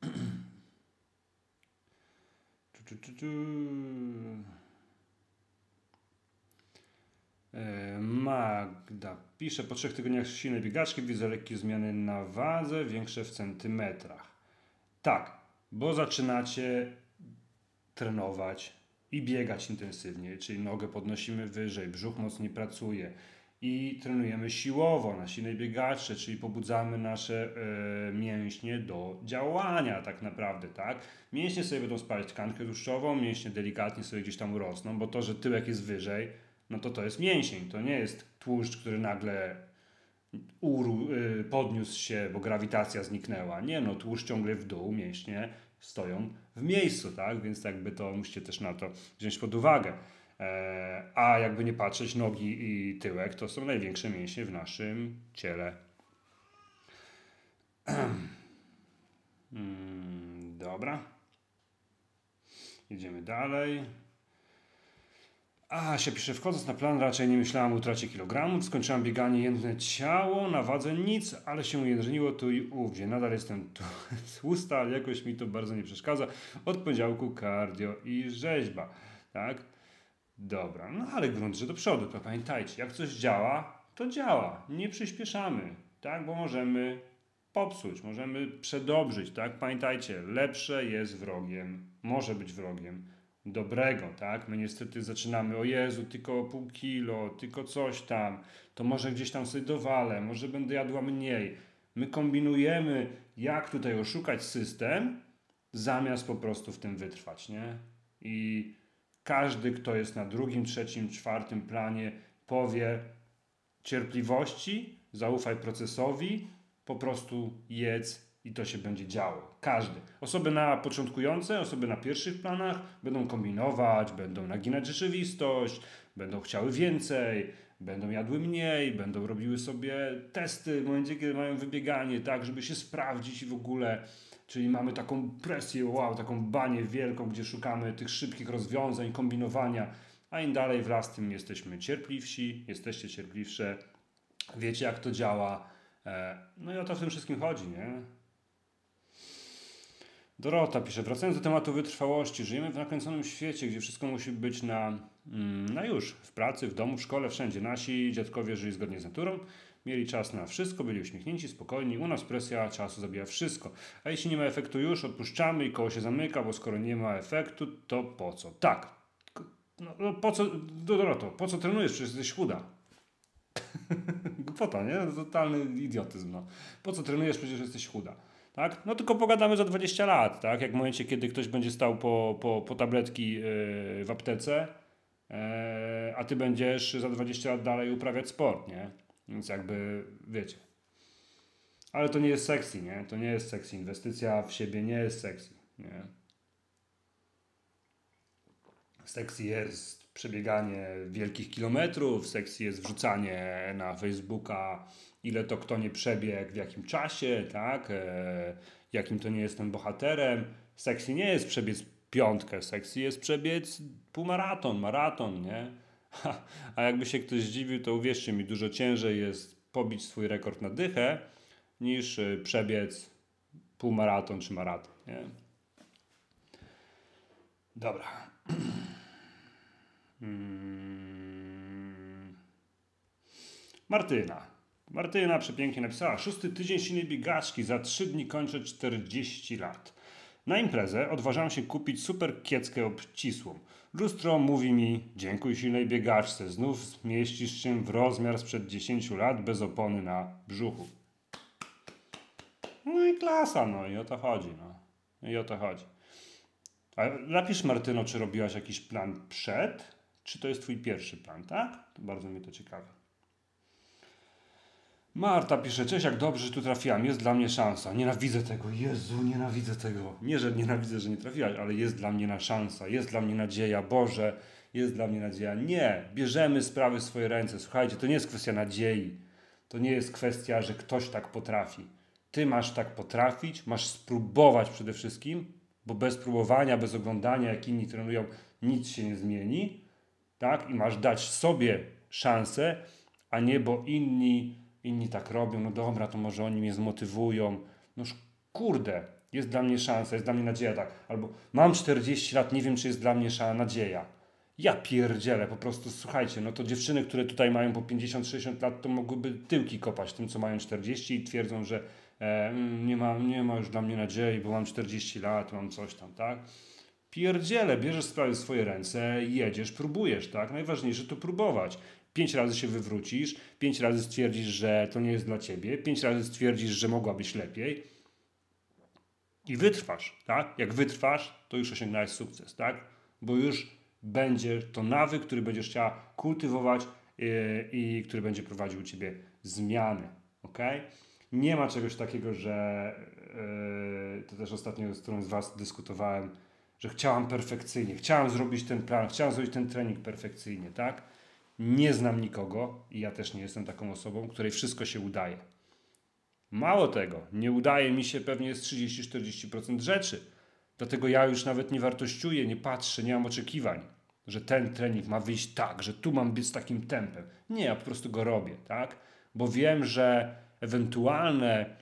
E, Magda pisze, po trzech tygodniach silnej biegaczki widzę lekkie zmiany na wadze, większe w centymetrach. Tak, bo zaczynacie trenować i biegać intensywnie, czyli nogę podnosimy wyżej, brzuch mocniej pracuje, i trenujemy siłowo na silnej biegacze, czyli pobudzamy nasze e, mięśnie do działania tak naprawdę, tak? Mięśnie sobie będą spalać tkankę tłuszczową, mięśnie delikatnie sobie gdzieś tam urosną, bo to, że tyłek jest wyżej, no to to jest mięsień, to nie jest tłuszcz, który nagle uru, y, podniósł się, bo grawitacja zniknęła. Nie, no tłuszcz ciągle w dół, mięśnie stoją w miejscu, tak? Więc jakby to musicie też na to wziąć pod uwagę. E, a jakby nie patrzeć, nogi i tyłek to są największe mięśnie w naszym ciele. Hmm, dobra. Idziemy dalej. A, się pisze, wchodząc na plan raczej nie myślałam o utracie kilogramów, skończyłam bieganie jedne ciało, na wadze nic, ale się ujędrniło tu i ówdzie. Nadal jestem tu tłusta, ale jakoś mi to bardzo nie przeszkadza. Od poniedziałku cardio i rzeźba, tak? Dobra, no ale grunt, że do przodu, to pamiętajcie, jak coś działa, to działa. Nie przyspieszamy, tak? Bo możemy popsuć, możemy przedobrzyć, tak? Pamiętajcie, lepsze jest wrogiem, może być wrogiem dobrego, tak? My niestety zaczynamy, o Jezu, tylko pół kilo, tylko coś tam, to może gdzieś tam sobie dowalę, może będę jadła mniej. My kombinujemy, jak tutaj oszukać system, zamiast po prostu w tym wytrwać, nie? I każdy, kto jest na drugim, trzecim, czwartym planie, powie cierpliwości, zaufaj procesowi, po prostu jedz i to się będzie działo. Każdy. Osoby na początkujące, osoby na pierwszych planach będą kombinować, będą naginać rzeczywistość, będą chciały więcej, będą jadły mniej, będą robiły sobie testy w momencie, kiedy mają wybieganie, tak, żeby się sprawdzić i w ogóle Czyli mamy taką presję, wow, taką banię wielką, gdzie szukamy tych szybkich rozwiązań, kombinowania, a im dalej wraz tym jesteśmy cierpliwsi, jesteście cierpliwsze, wiecie jak to działa. E, no i o to w tym wszystkim chodzi, nie? Dorota pisze, wracając do tematu wytrwałości, żyjemy w nakręconym świecie, gdzie wszystko musi być na, mm, na już, w pracy, w domu, w szkole, wszędzie. Nasi dziadkowie żyli zgodnie z naturą, Mieli czas na wszystko, byli uśmiechnięci, spokojni. U nas presja czasu zabija wszystko. A jeśli nie ma efektu już, odpuszczamy i koło się zamyka, bo skoro nie ma efektu, to po co? Tak. No, no po co, Doroto, po co trenujesz? Przecież jesteś chuda. Głupota, nie? Totalny idiotyzm, no. Po co trenujesz? Przecież jesteś chuda. Tak? No tylko pogadamy za 20 lat, tak? Jak w momencie, kiedy ktoś będzie stał po, po, po tabletki yy, w aptece, yy, a ty będziesz za 20 lat dalej uprawiać sport, nie? Więc jakby, wiecie. Ale to nie jest sexy, nie? To nie jest sexy. Inwestycja w siebie nie jest sexy, nie? Sexy jest przebieganie wielkich kilometrów, sexy jest wrzucanie na Facebooka, ile to kto nie przebiegł, w jakim czasie, tak? E, jakim to nie jestem bohaterem. Sexy nie jest przebiec piątkę, sexy jest przebiec półmaraton, maraton, nie? A jakby się ktoś zdziwił, to uwierzcie mi, dużo ciężej jest pobić swój rekord na dychę, niż y, przebiec półmaraton czy maraton. Nie? Dobra. Hmm. Martyna. Martyna przepięknie napisała. Szósty tydzień silnej biegaczki. Za trzy dni kończę 40 lat. Na imprezę odważam się kupić super kieckę obcisłą. Lustro mówi mi, dziękuj silnej biegaczce, znów zmieścisz się w rozmiar sprzed 10 lat bez opony na brzuchu. No i klasa, no i o to chodzi, no. I o to chodzi. A napisz Martyno, czy robiłaś jakiś plan przed, czy to jest twój pierwszy plan, tak? To bardzo mnie to ciekawe. Marta pisze, cześć, jak dobrze, że tu trafiłam, jest dla mnie szansa. Nienawidzę tego, Jezu, nienawidzę tego. Nie, że nienawidzę, że nie trafiłaś, ale jest dla mnie na szansa, jest dla mnie nadzieja, Boże, jest dla mnie nadzieja. Nie, bierzemy sprawy w swoje ręce. Słuchajcie, to nie jest kwestia nadziei. To nie jest kwestia, że ktoś tak potrafi. Ty masz tak potrafić, masz spróbować przede wszystkim, bo bez próbowania, bez oglądania, jak inni trenują, nic się nie zmieni. Tak? I masz dać sobie szansę, a nie bo inni inni tak robią, no dobra, to może oni mnie zmotywują. No kurde, jest dla mnie szansa, jest dla mnie nadzieja, tak. Albo mam 40 lat, nie wiem, czy jest dla mnie szansa, nadzieja. Ja pierdzielę, po prostu słuchajcie, no to dziewczyny, które tutaj mają po 50-60 lat, to mogłyby tyłki kopać tym, co mają 40 i twierdzą, że e, mm, nie, ma, nie ma już dla mnie nadziei, bo mam 40 lat, mam coś tam, tak? Pierdziele, bierzesz sprawy w swoje ręce, jedziesz, próbujesz, tak? Najważniejsze to próbować. Pięć razy się wywrócisz, pięć razy stwierdzisz, że to nie jest dla ciebie, pięć razy stwierdzisz, że mogłabyś lepiej i wytrwasz, tak? Jak wytrwasz, to już osiągnąłeś sukces, tak? Bo już będzie to nawyk, który będziesz chciała kultywować yy, i który będzie prowadził u ciebie zmiany, ok? Nie ma czegoś takiego, że yy, to też ostatnio z którąś z Was dyskutowałem, że chciałam perfekcyjnie, chciałam zrobić ten plan, chciałam zrobić ten trening perfekcyjnie, tak? Nie znam nikogo i ja też nie jestem taką osobą, której wszystko się udaje. Mało tego, nie udaje mi się pewnie z 30-40% rzeczy. Dlatego ja już nawet nie wartościuję, nie patrzę, nie mam oczekiwań, że ten trening ma wyjść tak, że tu mam być z takim tempem. Nie, ja po prostu go robię, tak? Bo wiem, że ewentualne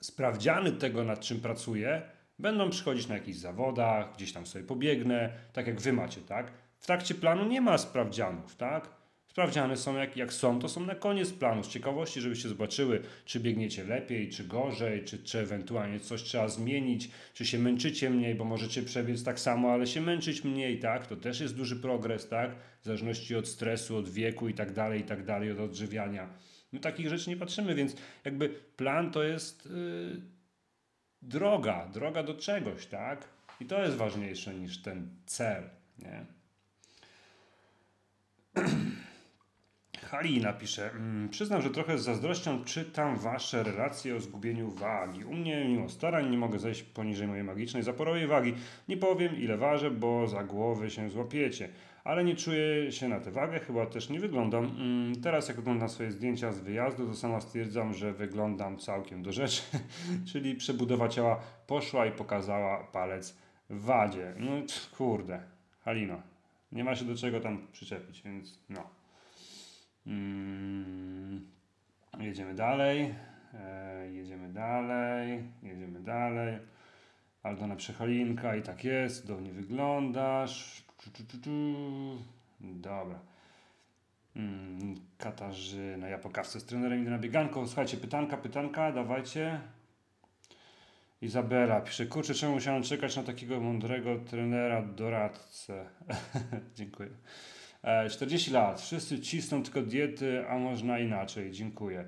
sprawdziany tego, nad czym pracuję, będą przychodzić na jakichś zawodach, gdzieś tam sobie pobiegnę, tak jak wy macie, tak? W trakcie planu nie ma sprawdzianów, tak? Sprawdziany są jak, jak są, to są na koniec planu. Z ciekawości, żebyście zobaczyły, czy biegniecie lepiej, czy gorzej, czy, czy ewentualnie coś trzeba zmienić, czy się męczycie mniej, bo możecie przebiec tak samo, ale się męczyć mniej, tak? To też jest duży progres, tak? W zależności od stresu, od wieku i tak dalej, i tak dalej, od odżywiania. My takich rzeczy nie patrzymy, więc jakby plan to jest yy, droga, droga do czegoś, tak? I to jest ważniejsze niż ten cel, nie? Halina pisze, mm, przyznam, że trochę z zazdrością czytam wasze relacje o zgubieniu wagi. U mnie mimo starań nie mogę zejść poniżej mojej magicznej zaporowej wagi. Nie powiem ile ważę, bo za głowy się złapiecie. Ale nie czuję się na tę wagę, chyba też nie wyglądam. Mm, teraz jak oglądam swoje zdjęcia z wyjazdu, to sama stwierdzam, że wyglądam całkiem do rzeczy. Czyli przebudowa ciała poszła i pokazała palec w wadzie. No kurde, Halino, nie ma się do czego tam przyczepić, więc no. Mm, jedziemy dalej. E, jedziemy dalej. Jedziemy dalej. Aldona Przecholinka i tak jest. Cudownie wyglądasz. Dobra. Mm, Katarzyna, ja po kawce z trenerem idę na bieganką. Słuchajcie, pytanka, pytanka, dawajcie. Izabela pisze, kurczę, czemu musiałem czekać na takiego mądrego trenera, doradcę? Dziękuję. 40 e, lat, wszyscy cisną tylko diety, a można inaczej. Dziękuję.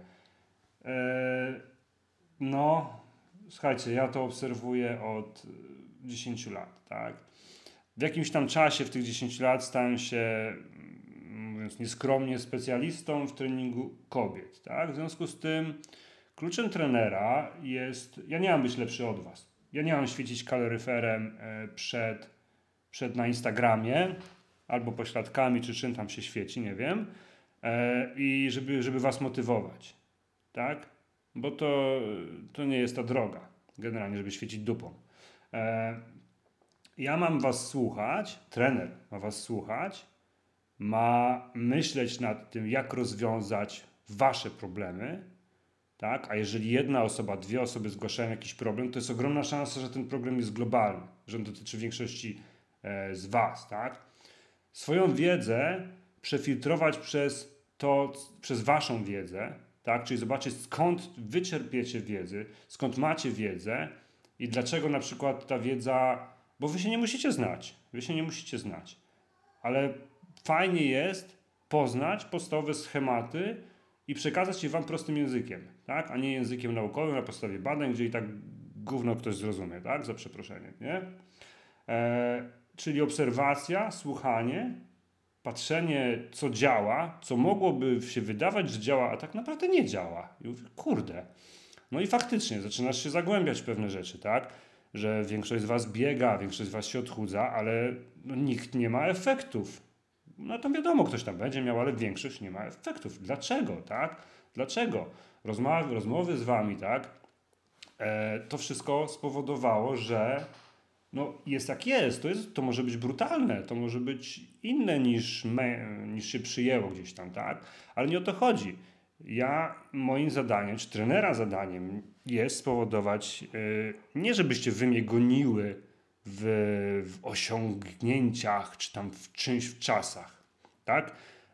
E, no, słuchajcie, ja to obserwuję od 10 lat, tak? W jakimś tam czasie, w tych 10 lat, stałem się, mówiąc nieskromnie, specjalistą w treningu kobiet, tak? W związku z tym kluczem trenera jest, ja nie mam być lepszy od Was. Ja nie mam świecić kaloryferem e, przed, przed na Instagramie, albo pośladkami, czy czym tam się świeci, nie wiem, e, i żeby, żeby was motywować, tak? Bo to, to nie jest ta droga, generalnie, żeby świecić dupą. Ja mam was słuchać, trener ma was słuchać, ma myśleć nad tym, jak rozwiązać wasze problemy, tak? A jeżeli jedna osoba, dwie osoby zgłaszają jakiś problem, to jest ogromna szansa, że ten problem jest globalny, że on dotyczy większości e, z was, tak? swoją wiedzę przefiltrować przez to, przez waszą wiedzę, tak? Czyli zobaczyć skąd wyczerpiecie wiedzy, skąd macie wiedzę I dlaczego na przykład ta wiedza, bo wy się nie musicie znać, wy się nie musicie znać, ale fajnie jest poznać podstawowe schematy i przekazać je wam prostym językiem, tak? A nie językiem naukowym na podstawie badań, gdzie i tak gówno ktoś zrozumie, tak? Za przeproszeniem, nie? E, czyli obserwacja, słuchanie, patrzenie, co działa, co mogłoby się wydawać, że działa, a tak naprawdę nie działa. I mówię, kurde. No i faktycznie zaczynasz się zagłębiać w pewne rzeczy, tak? Że większość z Was biega, większość z Was się odchudza, ale nikt nie ma efektów. No to wiadomo, ktoś tam będzie miał, ale większość nie ma efektów. Dlaczego, tak? Dlaczego? Rozmowy, rozmowy z Wami, tak? E, to wszystko spowodowało, że no jest jak jest. To, jest. to może być brutalne, to może być inne niż, me, niż się przyjęło gdzieś tam, tak? Ale nie o to chodzi. Ja, moim zadaniem, czy trenera zadaniem jest spowodować, yy, nie żebyście wy mnie goniły w, w, osiągnięciach, czy tam w czymś w czasach, tak?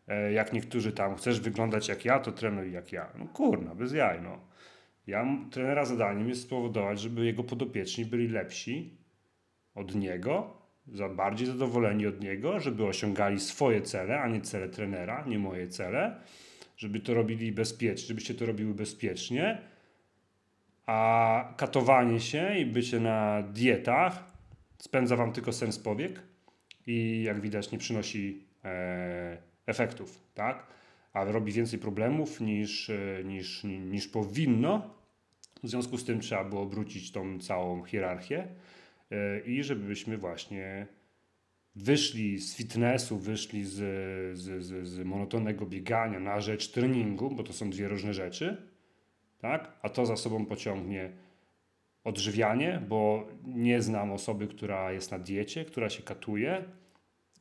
E, jak niektórzy tam, chcesz wyglądać jak ja, to trenuj jak ja. No kurna, bez jaj, no. Ja, trenera zadaniem jest spowodować, żeby jego podopieczni byli lepsi, od niego, za bardziej zadowoleni od niego, żeby osiągali swoje cele, a nie cele trenera, nie moje cele, żeby to robili bezpiecznie, żebyście to robiły bezpiecznie, a katowanie się i bycie na dietach spędza wam tylko sens powiek i jak widać nie przynosi e, efektów, tak? A robi więcej problemów niż, e, niż, niż powinno. W związku z tym trzeba było obrócić tą całą hierarchię. E, i żebyśmy właśnie wyszli z fitnessu, wyszli z, z, z, z monotonnego biegania na rzecz treningu, bo to są dwie różne rzeczy, tak? a to za sobą pociągnie odżywianie, bo nie znam osoby, która jest na diecie, która się katuje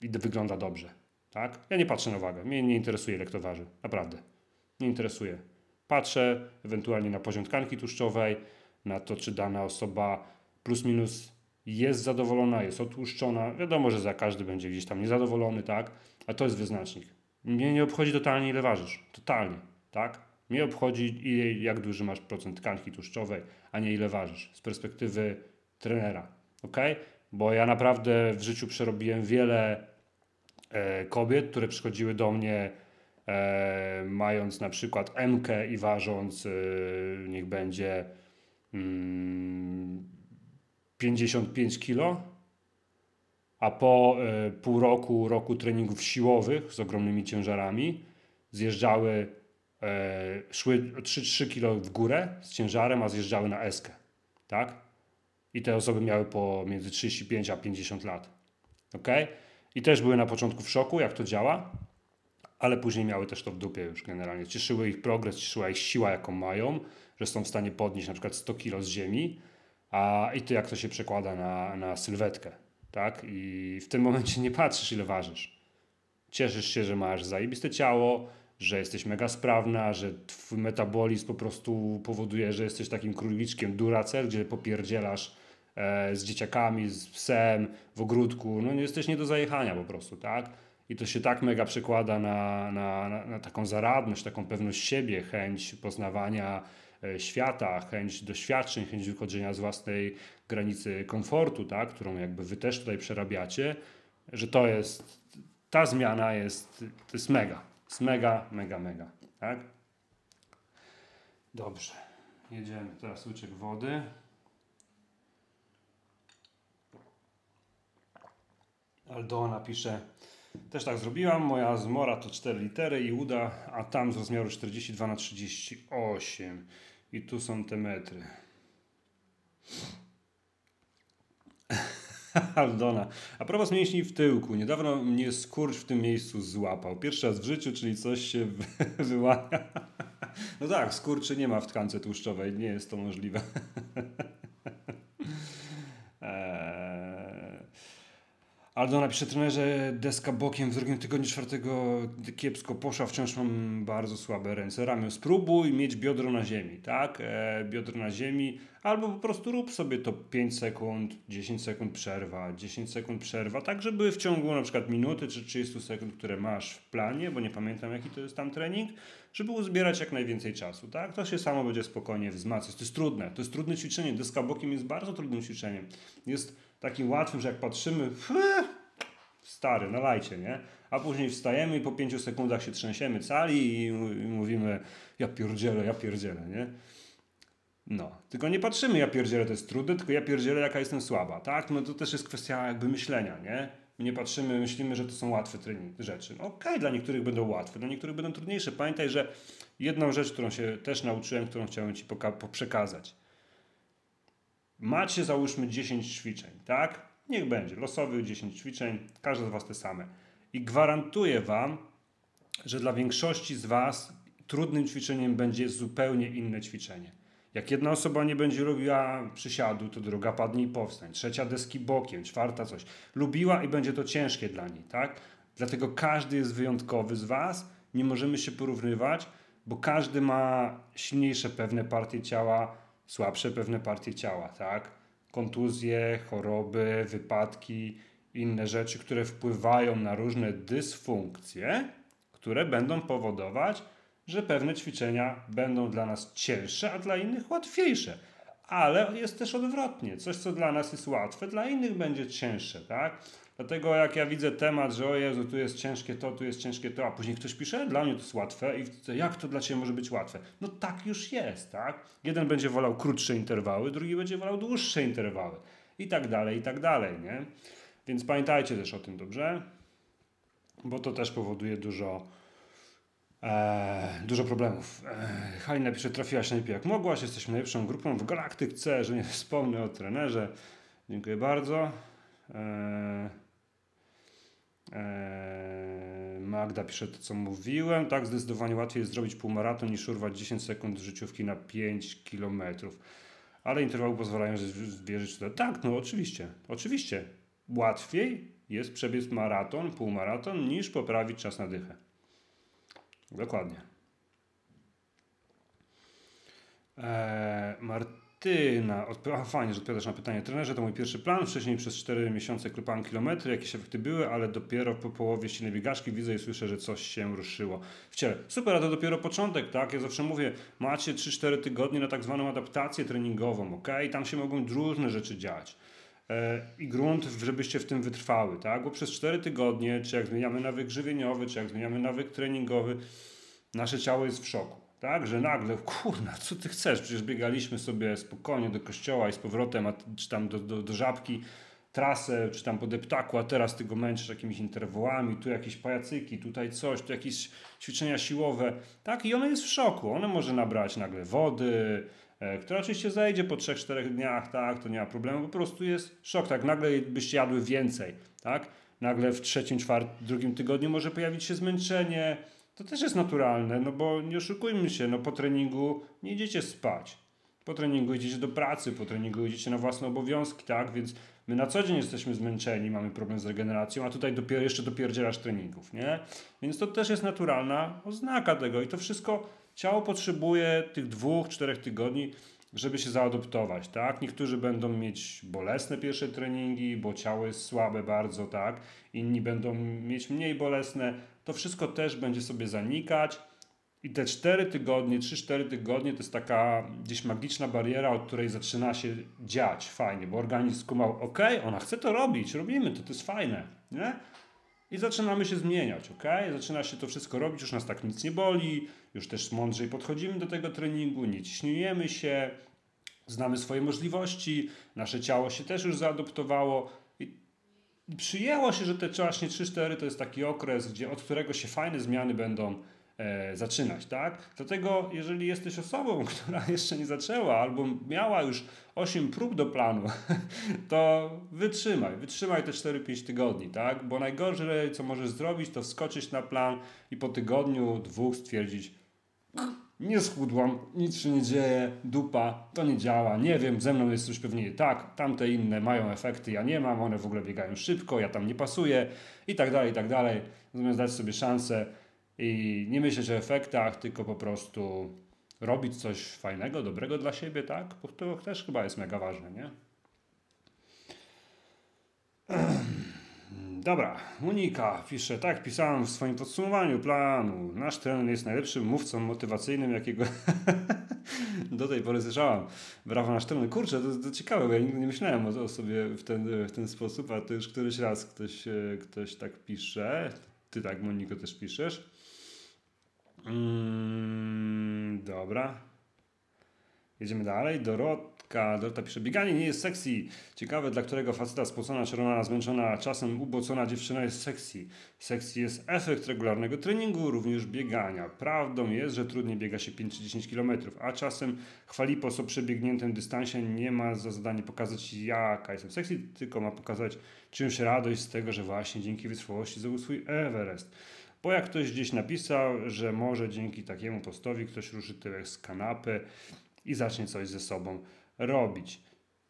i wygląda dobrze. Tak? Ja nie patrzę na wagę, mnie nie interesuje ile kto waży, naprawdę. Nie interesuje. Patrzę ewentualnie na poziom tkanki tłuszczowej, na to, czy dana osoba plus minus jest zadowolona, jest otłuszczona. Wiadomo, że za każdy będzie gdzieś tam niezadowolony, tak? A to jest wyznacznik. Mnie nie obchodzi totalnie ile ważysz. Totalnie, tak? Mnie obchodzi ile, jak duży masz procent tkanki tłuszczowej, a nie ile ważysz. Z perspektywy trenera, ok? Bo ja naprawdę w życiu przerobiłem wiele e, kobiet, które przychodziły do mnie e, mając na przykład MK i ważąc, e, niech będzie mm, 55 kg, a po y, pół roku, roku treningów siłowych z ogromnymi ciężarami zjeżdżały, y, szły 3-3 kg w górę z ciężarem, a zjeżdżały na eskę. Tak? I te osoby miały po między 35 a 50 lat. ok? I też były na początku w szoku, jak to działa, ale później miały też to w dupie już generalnie. Cieszyły ich progres, cieszyła ich siła, jaką mają, że są w stanie podnieść na przykład 100 kg z ziemi, a i to jak to się przekłada na, na sylwetkę, tak? I w tym momencie nie patrzysz ile ważysz. Cieszysz się, że masz zajebiste ciało, że jesteś mega sprawna, że twój metabolizm po prostu powoduje, że jesteś takim króliczkiem duracel, gdzie popierdzielasz e, z dzieciakami, z psem, w ogródku, no jesteś nie do zajechania po prostu, tak? I to się tak mega przekłada na, na, na, na taką zaradność, taką pewność siebie, chęć poznawania świata, chęć doświadczeń, chęć wychodzenia z własnej granicy komfortu, tak, którą jakby wy też tutaj przerabiacie, że to jest, ta zmiana jest, to jest mega, jest mega, mega, mega, tak? Dobrze, jedziemy, teraz łyczek wody. Aldona pisze, też tak zrobiłam, moja zmora to 4 litery i uda, a tam z rozmiaru 42 na 38. I tu są te metry. Aldona. A propos mięśni w tyłku. Niedawno mnie skurcz w tym miejscu złapał. Pierwszy raz w życiu, czyli coś się wyłania. No tak, skurczy nie ma w tkance tłuszczowej. Nie jest to możliwe. Aldo napisze trenerze, deska bokiem w drugim tygodniu czwartego kiepsko poszła, wciąż mam bardzo słabe ręce, ramię. Spróbuj mieć biodro na ziemi, tak? E, biodro na ziemi, albo po prostu rób sobie to 5 sekund, 10 sekund przerwa, 10 sekund przerwa, tak żeby w ciągu na przykład minuty czy 30 sekund, które masz w planie, bo nie pamiętam jaki to jest tam trening, żeby uzbierać jak najwięcej czasu, tak? To się samo będzie spokojnie wzmacniać. To jest trudne, to jest trudne ćwiczenie, deska bokiem jest bardzo trudnym ćwiczeniem. Jest takim łatwym, że jak patrzymy, stary, nalajcie, nie? A później wstajemy i po pięciu sekundach się trzęsiemy cali i mówimy, ja pierdzielę, ja pierdzielę, nie? No, tylko nie patrzymy, ja pierdzielę, to jest trudne, tylko ja pierdzielę, jaka jestem słaba, tak? No to też jest kwestia jakby myślenia, nie? My nie patrzymy, myślimy, że to są łatwe trening, rzeczy. No, Okej, okay, dla niektórych będą łatwe, dla niektórych będą trudniejsze. Pamiętaj, że jedną rzecz, którą się też nauczyłem, którą chciałem Ci przekazać – Macie załóżmy 10 ćwiczeń, tak? Niech będzie, losowych 10 ćwiczeń, każde z Was te same. I gwarantuję Wam, że dla większości z Was trudnym ćwiczeniem będzie zupełnie inne ćwiczenie. Jak jedna osoba nie będzie robiła przysiadu, to druga padnie i powstań. Trzecia deski bokiem, czwarta coś. Lubiła i będzie to ciężkie dla niej, tak? Dlatego każdy jest wyjątkowy z Was. Nie możemy się porównywać, bo każdy ma silniejsze pewne partie ciała, słabsze pewne partie ciała, tak? Kontuzje, choroby, wypadki, inne rzeczy, które wpływają na różne dysfunkcje, które będą powodować, że pewne ćwiczenia będą dla nas cięższe, a dla innych łatwiejsze. Ale jest też odwrotnie. Coś, co dla nas jest łatwe, dla innych będzie cięższe, tak? Dlatego jak ja widzę temat, że o Jezu, tu jest ciężkie to, tu jest ciężkie to, a później ktoś pisze, dla mnie to jest łatwe i jak to dla Ciebie może być łatwe? No tak już jest, tak? Jeden będzie wolał krótsze interwały, drugi będzie wolał dłuższe interwały i tak dalej, i tak dalej, nie? Więc pamiętajcie też o tym, dobrze? Bo to też powoduje dużo, e, dużo problemów. E, Halina pisze, trafiłaś najlepiej jak mogłaś, jesteśmy najlepszą grupą w galaktyce, że nie wspomnę o trenerze. Dziękuję bardzo. Eee, Magda pisze to, co mówiłem. Tak, zdecydowanie łatwiej jest zrobić półmaraton niż urwać 10 sekund życiówki na 5 km. Ale interwały pozwalają zwierzyć to. Tak, no oczywiście. Oczywiście. Łatwiej jest przebiec maraton, półmaraton, niż poprawić czas na dychę. Dokładnie. Eee, Martyna, odp- fajnie, że odpowiadasz na pytanie. Trenerze, to mój pierwszy plan. Wcześniej przez 4 miesiące klepałem kilometry, jakieś efekty były, ale dopiero po połowie ściany biegaczki widzę i słyszę, że coś się ruszyło w ciele. Super, a to dopiero początek, tak? Ja zawsze mówię, macie 3-4 tygodnie na tak zwaną adaptację treningową, ok? I tam się mogą różne rzeczy dziać. E, I grunt, żebyście w tym wytrwały, tak? Bo przez 4 tygodnie, czy jak zmieniamy nawyk żywieniowy, czy jak zmieniamy nawyk treningowy, nasze ciało jest w szoku tak? Że nagle, kurna, co ty chcesz? Przecież biegaliśmy sobie spokojnie do kościoła i z powrotem, a, czy tam do, do, do żabki, trasę, czy tam po deptaku, a teraz ty go męczysz jakimiś interwołami, tu jakieś pajacyki, tutaj coś, tu jakieś ćwiczenia siłowe, tak? I ona jest w szoku. Ona może nabrać nagle wody, e, która oczywiście zejdzie po 3-4 dniach, tak? To nie ma problemu, po prostu jest szok, tak? Nagle byście jadły więcej, tak? Nagle w trzecim, czwartym, drugim tygodniu może pojawić się zmęczenie, to też jest naturalne, no bo nie oszukujmy się, no po treningu nie idziecie spać. Po treningu idziecie do pracy, po treningu idziecie na własne obowiązki, tak? Więc my na co dzień jesteśmy zmęczeni, mamy problem z regeneracją, a tutaj dopiero jeszcze dopierdzielasz treningów, nie? Więc to też jest naturalna oznaka tego i to wszystko ciało potrzebuje tych dwóch, czterech tygodni, żeby się zaadoptować, tak? Niektórzy będą mieć bolesne pierwsze treningi, bo ciało jest słabe bardzo, tak? Inni będą mieć mniej bolesne, to wszystko też będzie sobie zanikać. I te 4 tygodnie, 3-4 tygodnie to jest taka gdzieś magiczna bariera, od której zaczyna się dziać fajnie, bo organizm skumał, ok, ona chce to robić, robimy to, to jest fajne, nie? I zaczynamy się zmieniać, ok? Zaczyna się to wszystko robić, już nas tak nic nie boli, już też mądrzej podchodzimy do tego treningu, nie ciśniemy się, znamy swoje możliwości, nasze ciało się też już zaadoptowało przyjęło się, że te właśnie 3-4 to jest taki okres, gdzie, od którego się fajne zmiany będą e, zaczynać, tak? Dlatego, jeżeli jesteś osobą, która jeszcze nie zaczęła albo miała już 8 prób do planu, to wytrzymaj, wytrzymaj te 4-5 tygodni, tak? Bo najgorsze, co możesz zrobić, to wskoczyć na plan i po tygodniu, dwóch stwierdzić, nie schudłam, nic się nie dzieje, dupa, to nie działa, nie wiem, ze mną jest coś pewnie nie tak, tamte inne mają efekty, ja nie mam, one w ogóle biegają szybko, ja tam nie pasuję i tak dalej, i tak dalej. Zamiast dać sobie szansę i nie myśleć o efektach, tylko po prostu robić coś fajnego, dobrego dla siebie, tak? Bo to też chyba jest mega ważne, nie? Dobra, Monika pisze, tak pisałem w swoim podsumowaniu planu. Nasz trener jest najlepszym mówcą motywacyjnym, jakiego do tej pory słyszałam. Brawo nasz trener. Kurczę, to, to ciekawe, bo ja nigdy nie myślałem o, sobie w ten, w ten sposób, a to już któryś raz ktoś, e, ktoś tak pisze. Ty tak, Moniko, też piszesz. Mm, dobra. Jedziemy dalej. Dorotka, Dorota pisze, bieganie nie jest sexy. Ciekawe, dla którego faceta spocona, czerwona, zmęczona, czasem ubocona dziewczyna jest sexy. Sexy jest efekt regularnego treningu, również biegania. Prawdą jest, że trudniej biega się 5 czy 10 km, a czasem chwalipos o przebiegniętym dystansie nie ma za zadanie pokazać jaka jestem sexy, tylko ma pokazać czymś radość z tego, że właśnie dzięki wytrwałości zdobył swój Everest. Bo jak ktoś gdzieś napisał, że może dzięki takiemu postowi ktoś ruszy tyłek z kanapy i zacznie coś ze sobą robić.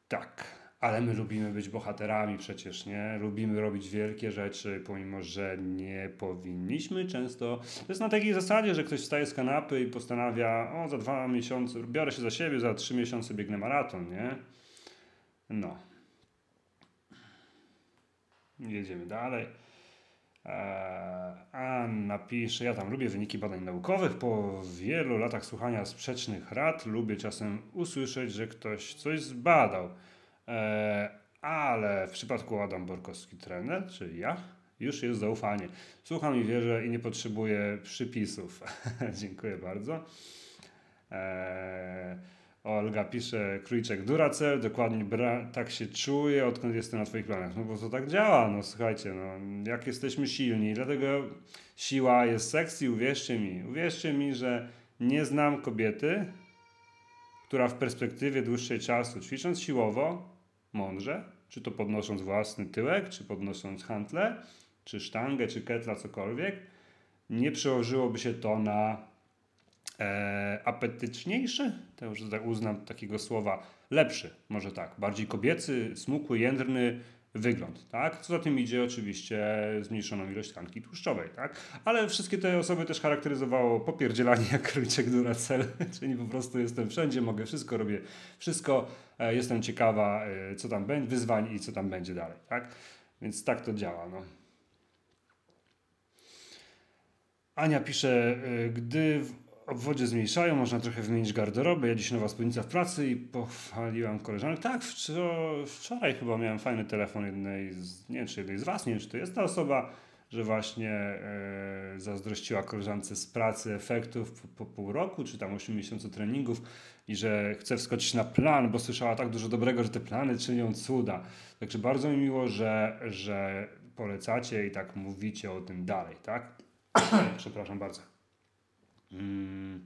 Tak, ale my lubimy być bohaterami przecież, nie? Lubimy robić wielkie rzeczy, pomimo że nie powinniśmy często. To jest na takiej zasadzie, że ktoś wstaje z kanapy i postanawia, o za dwa miesiące, biorę się za siebie, za trzy miesiące biegnę maraton, nie? No. Jedziemy dalej. Eee, Anna pisze, ja tam lubię wyniki badań naukowych. Po wielu latach słuchania sprzecznych rad lubię czasem usłyszeć, że ktoś coś zbadał. Eee, ale w przypadku Adam Borkowski trener, czyli ja, już jest zaufanie. Słucham i wierzę i nie potrzebuję przypisów. Dziękuję bardzo. Eee, Olga pisze, krójczek Duracell, dokładnie tak się czuję, odkąd jestem na Twoich planach. No bo to tak działa, no słuchajcie, no, jak jesteśmy silni, dlatego siła jest sexy, uwierzcie mi. Uwierzcie mi, że nie znam kobiety, która w perspektywie dłuższej czasu, ćwicząc siłowo, mądrze, czy to podnosząc własny tyłek, czy podnosząc hantle, czy sztangę, czy ketla, cokolwiek, nie przełożyłoby się to na e, apetyczniejszy, to już uznam takiego słowa, lepszy, może tak, bardziej kobiecy, smukły, jędrny wygląd, tak? Co za tym idzie oczywiście zmniejszoną ilość tkanki tłuszczowej, tak? Ale wszystkie te osoby też charakteryzowało popierdzielanie jak króliczek Duracell, czyli po prostu jestem wszędzie, mogę wszystko, robię wszystko, e, jestem ciekawa, e, co tam będzie, wyzwań i co tam będzie dalej, tak? Więc tak to działa, no. Ania pisze, e, gdy w obwodzie zmniejszają, można trochę wymienić garderobę. Ja dziś nowa spódnica w pracy i pochwaliłam koleżankę. Tak, wczoraj chyba miałem fajny telefon jednej z, nie wiem czy jednej z Was, nie wiem czy to jest ta osoba, że właśnie e, zazdrościła koleżance z pracy efektów po, po pół roku, czy tam 8 miesięcy treningów i że chce wskoczyć na plan, bo słyszała tak dużo dobrego, że te plany czynią cuda. Także bardzo mi miło, że, że polecacie i tak mówicie o tym dalej, tak? Przepraszam bardzo. Mm.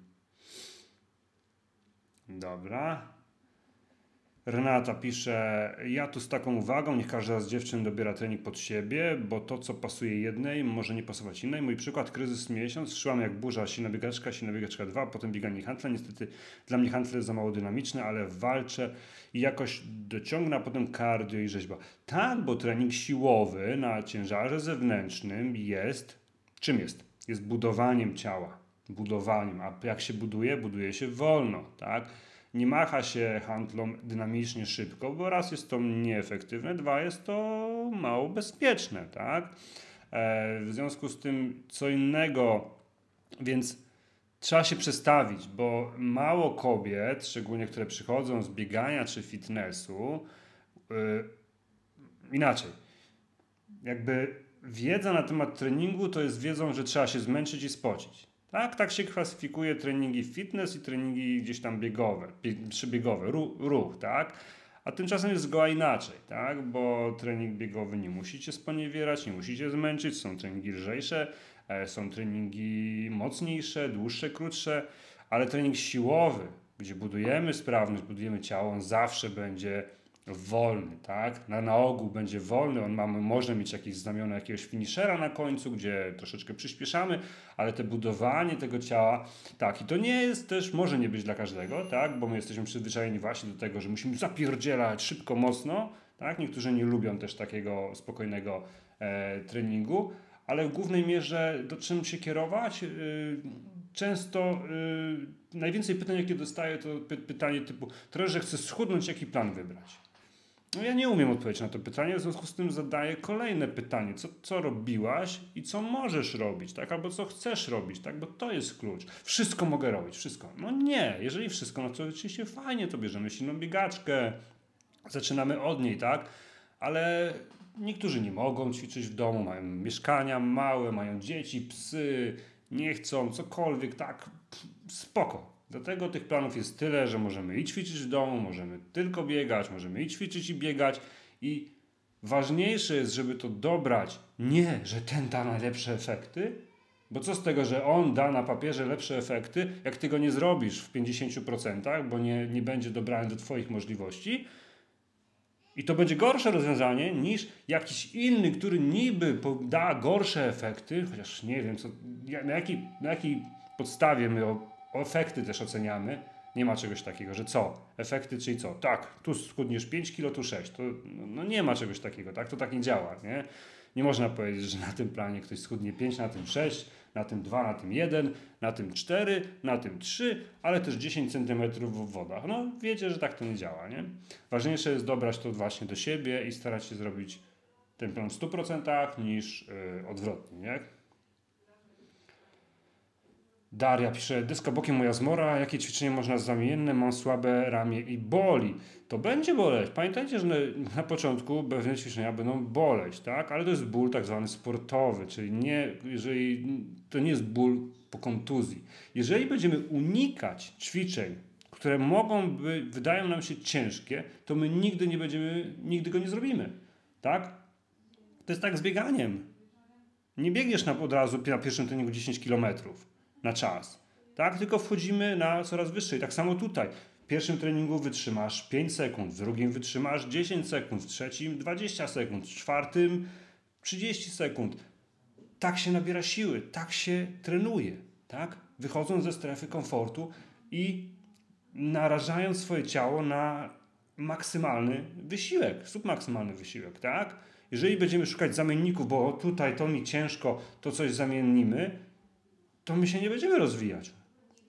Dobra. Renata pisze, ja tu z taką uwagą, niech każda z dziewczyn dobiera trening pod siebie, bo to, co pasuje jednej, może nie pasować innej. Mój przykład, kryzys miesiąc, szłam jak burza, silna biegaczka, silna biegaczka 2, potem bieganie handla. Niestety dla mnie handle za mało dynamiczne, ale walczę i jakoś dociągnę, a potem cardio i rzeźba. Tak, bo trening siłowy na ciężarze zewnętrznym jest, czym jest? Jest budowaniem ciała budowaniem. A jak się buduje? Buduje się wolno, tak? Nie macha się handlą dynamicznie szybko, bo raz jest to nieefektywne, dwa jest to mało bezpieczne, tak? E, w związku z tym co innego, więc trzeba się przestawić, bo mało kobiet, szczególnie które przychodzą z biegania czy fitnessu, yy, inaczej, jakby wiedza na temat treningu to jest wiedzą, że trzeba się zmęczyć i spocić. Tak, tak się klasyfikuje treningi fitness i treningi gdzieś tam biegowe, przybiegowe, ruch, ruch, tak? A tymczasem jest zgoła inaczej, tak? Bo trening biegowy nie musicie sponiewierać, nie musicie zmęczyć, są treningi lżejsze, e, są treningi mocniejsze, dłuższe, krótsze, ale trening siłowy, gdzie budujemy sprawność, budujemy ciało, on zawsze będzie wolny, tak? Na, na ogół będzie wolny, on ma, może mieć jakieś znamiona jakiegoś finishera na końcu, gdzie troszeczkę przyspieszamy, ale te budowanie tego ciała, tak, i to nie jest też, może nie być dla każdego, tak? Bo my jesteśmy przyzwyczajeni właśnie do tego, że musimy zapierdzielać szybko, mocno, tak? Niektórzy nie lubią też takiego spokojnego e, treningu, ale w głównej mierze do czym się kierować? Yy, często yy, najwięcej pytań, jakie dostaję, to py pytanie typu, że chcę schudnąć, jaki plan wybrać? No ja nie umiem odpowiedzieć na to pytanie, w związku z tym zadaję kolejne pytanie. Co, co robiłaś i co możesz robić, tak? Albo co chcesz robić, tak? Bo to jest klucz. Wszystko mogę robić, wszystko. No nie, jeżeli wszystko, no to oczywiście fajnie, to bierzemy silną biegaczkę, zaczynamy od niej, tak? Ale niektórzy nie mogą ćwiczyć w domu, mają mieszkania małe, mają dzieci, psy, nie chcą, cokolwiek, tak, spoko. Dlatego tych planów jest tyle, że możemy i ćwiczyć w domu, możemy tylko biegać, możemy i ćwiczyć i biegać. I ważniejsze jest, żeby to dobrać, nie, że ten da najlepsze efekty, bo co z tego, że on da na papierze lepsze efekty, jak ty go nie zrobisz w 50%, bo nie, nie będzie dobrany do twoich możliwości, i to będzie gorsze rozwiązanie niż jakiś inny, który niby da gorsze efekty, chociaż nie wiem, co, na, jakiej, na jakiej podstawie my efekty też oceniamy. Nie ma czegoś takiego, że co? Efekty, czyli co? Tak, tu schudniesz 5 kilo, tu 6. To, no nie ma czegoś takiego, tak? To tak nie działa, nie? Nie można powiedzieć, że na tym planie ktoś schudnie 5, na tym 6, na tym 2, na tym 1, na tym 4, na tym 3, ale też 10 cm w wodach. No wiecie, że tak to nie działa, nie? Ważniejsze jest dobrać to właśnie do siebie i starać się zrobić ten plan w 100% niż yy, odwrotnie, nie? Daria pisze, deska bokiem moja zmora, jakie ćwiczenie można zamienne, mam słabe ramię i boli. To będzie boleć. Pamiętajcie, że na początku pewne ćwiczenia będą boleć, tak? Ale to jest ból tak zwany sportowy, czyli nie, jeżeli, to nie jest ból po kontuzji. Jeżeli będziemy unikać ćwiczeń, które mogą być, wydają nam się ciężkie, to my nigdy nie będziemy, nigdy go nie zrobimy, tak? To jest tak z bieganiem. Nie biegniesz na, od razu na pierwszym treningu 10 kilometrów na czas. Tak? Tylko wchodzimy na coraz wyższej. Tak samo tutaj. W pierwszym treningu wytrzymasz 5 sekund, w drugim wytrzymasz 10 sekund, w trzecim 20 sekund, w czwartym 30 sekund. Tak się nabiera siły, tak się trenuje. Tak? Wychodząc ze strefy komfortu i narażając swoje ciało na maksymalny wysiłek, submaksymalny wysiłek, tak? Jeżeli będziemy szukać zamienników, bo tutaj to mi ciężko, to coś zamienimy, to my się nie będziemy rozwijać.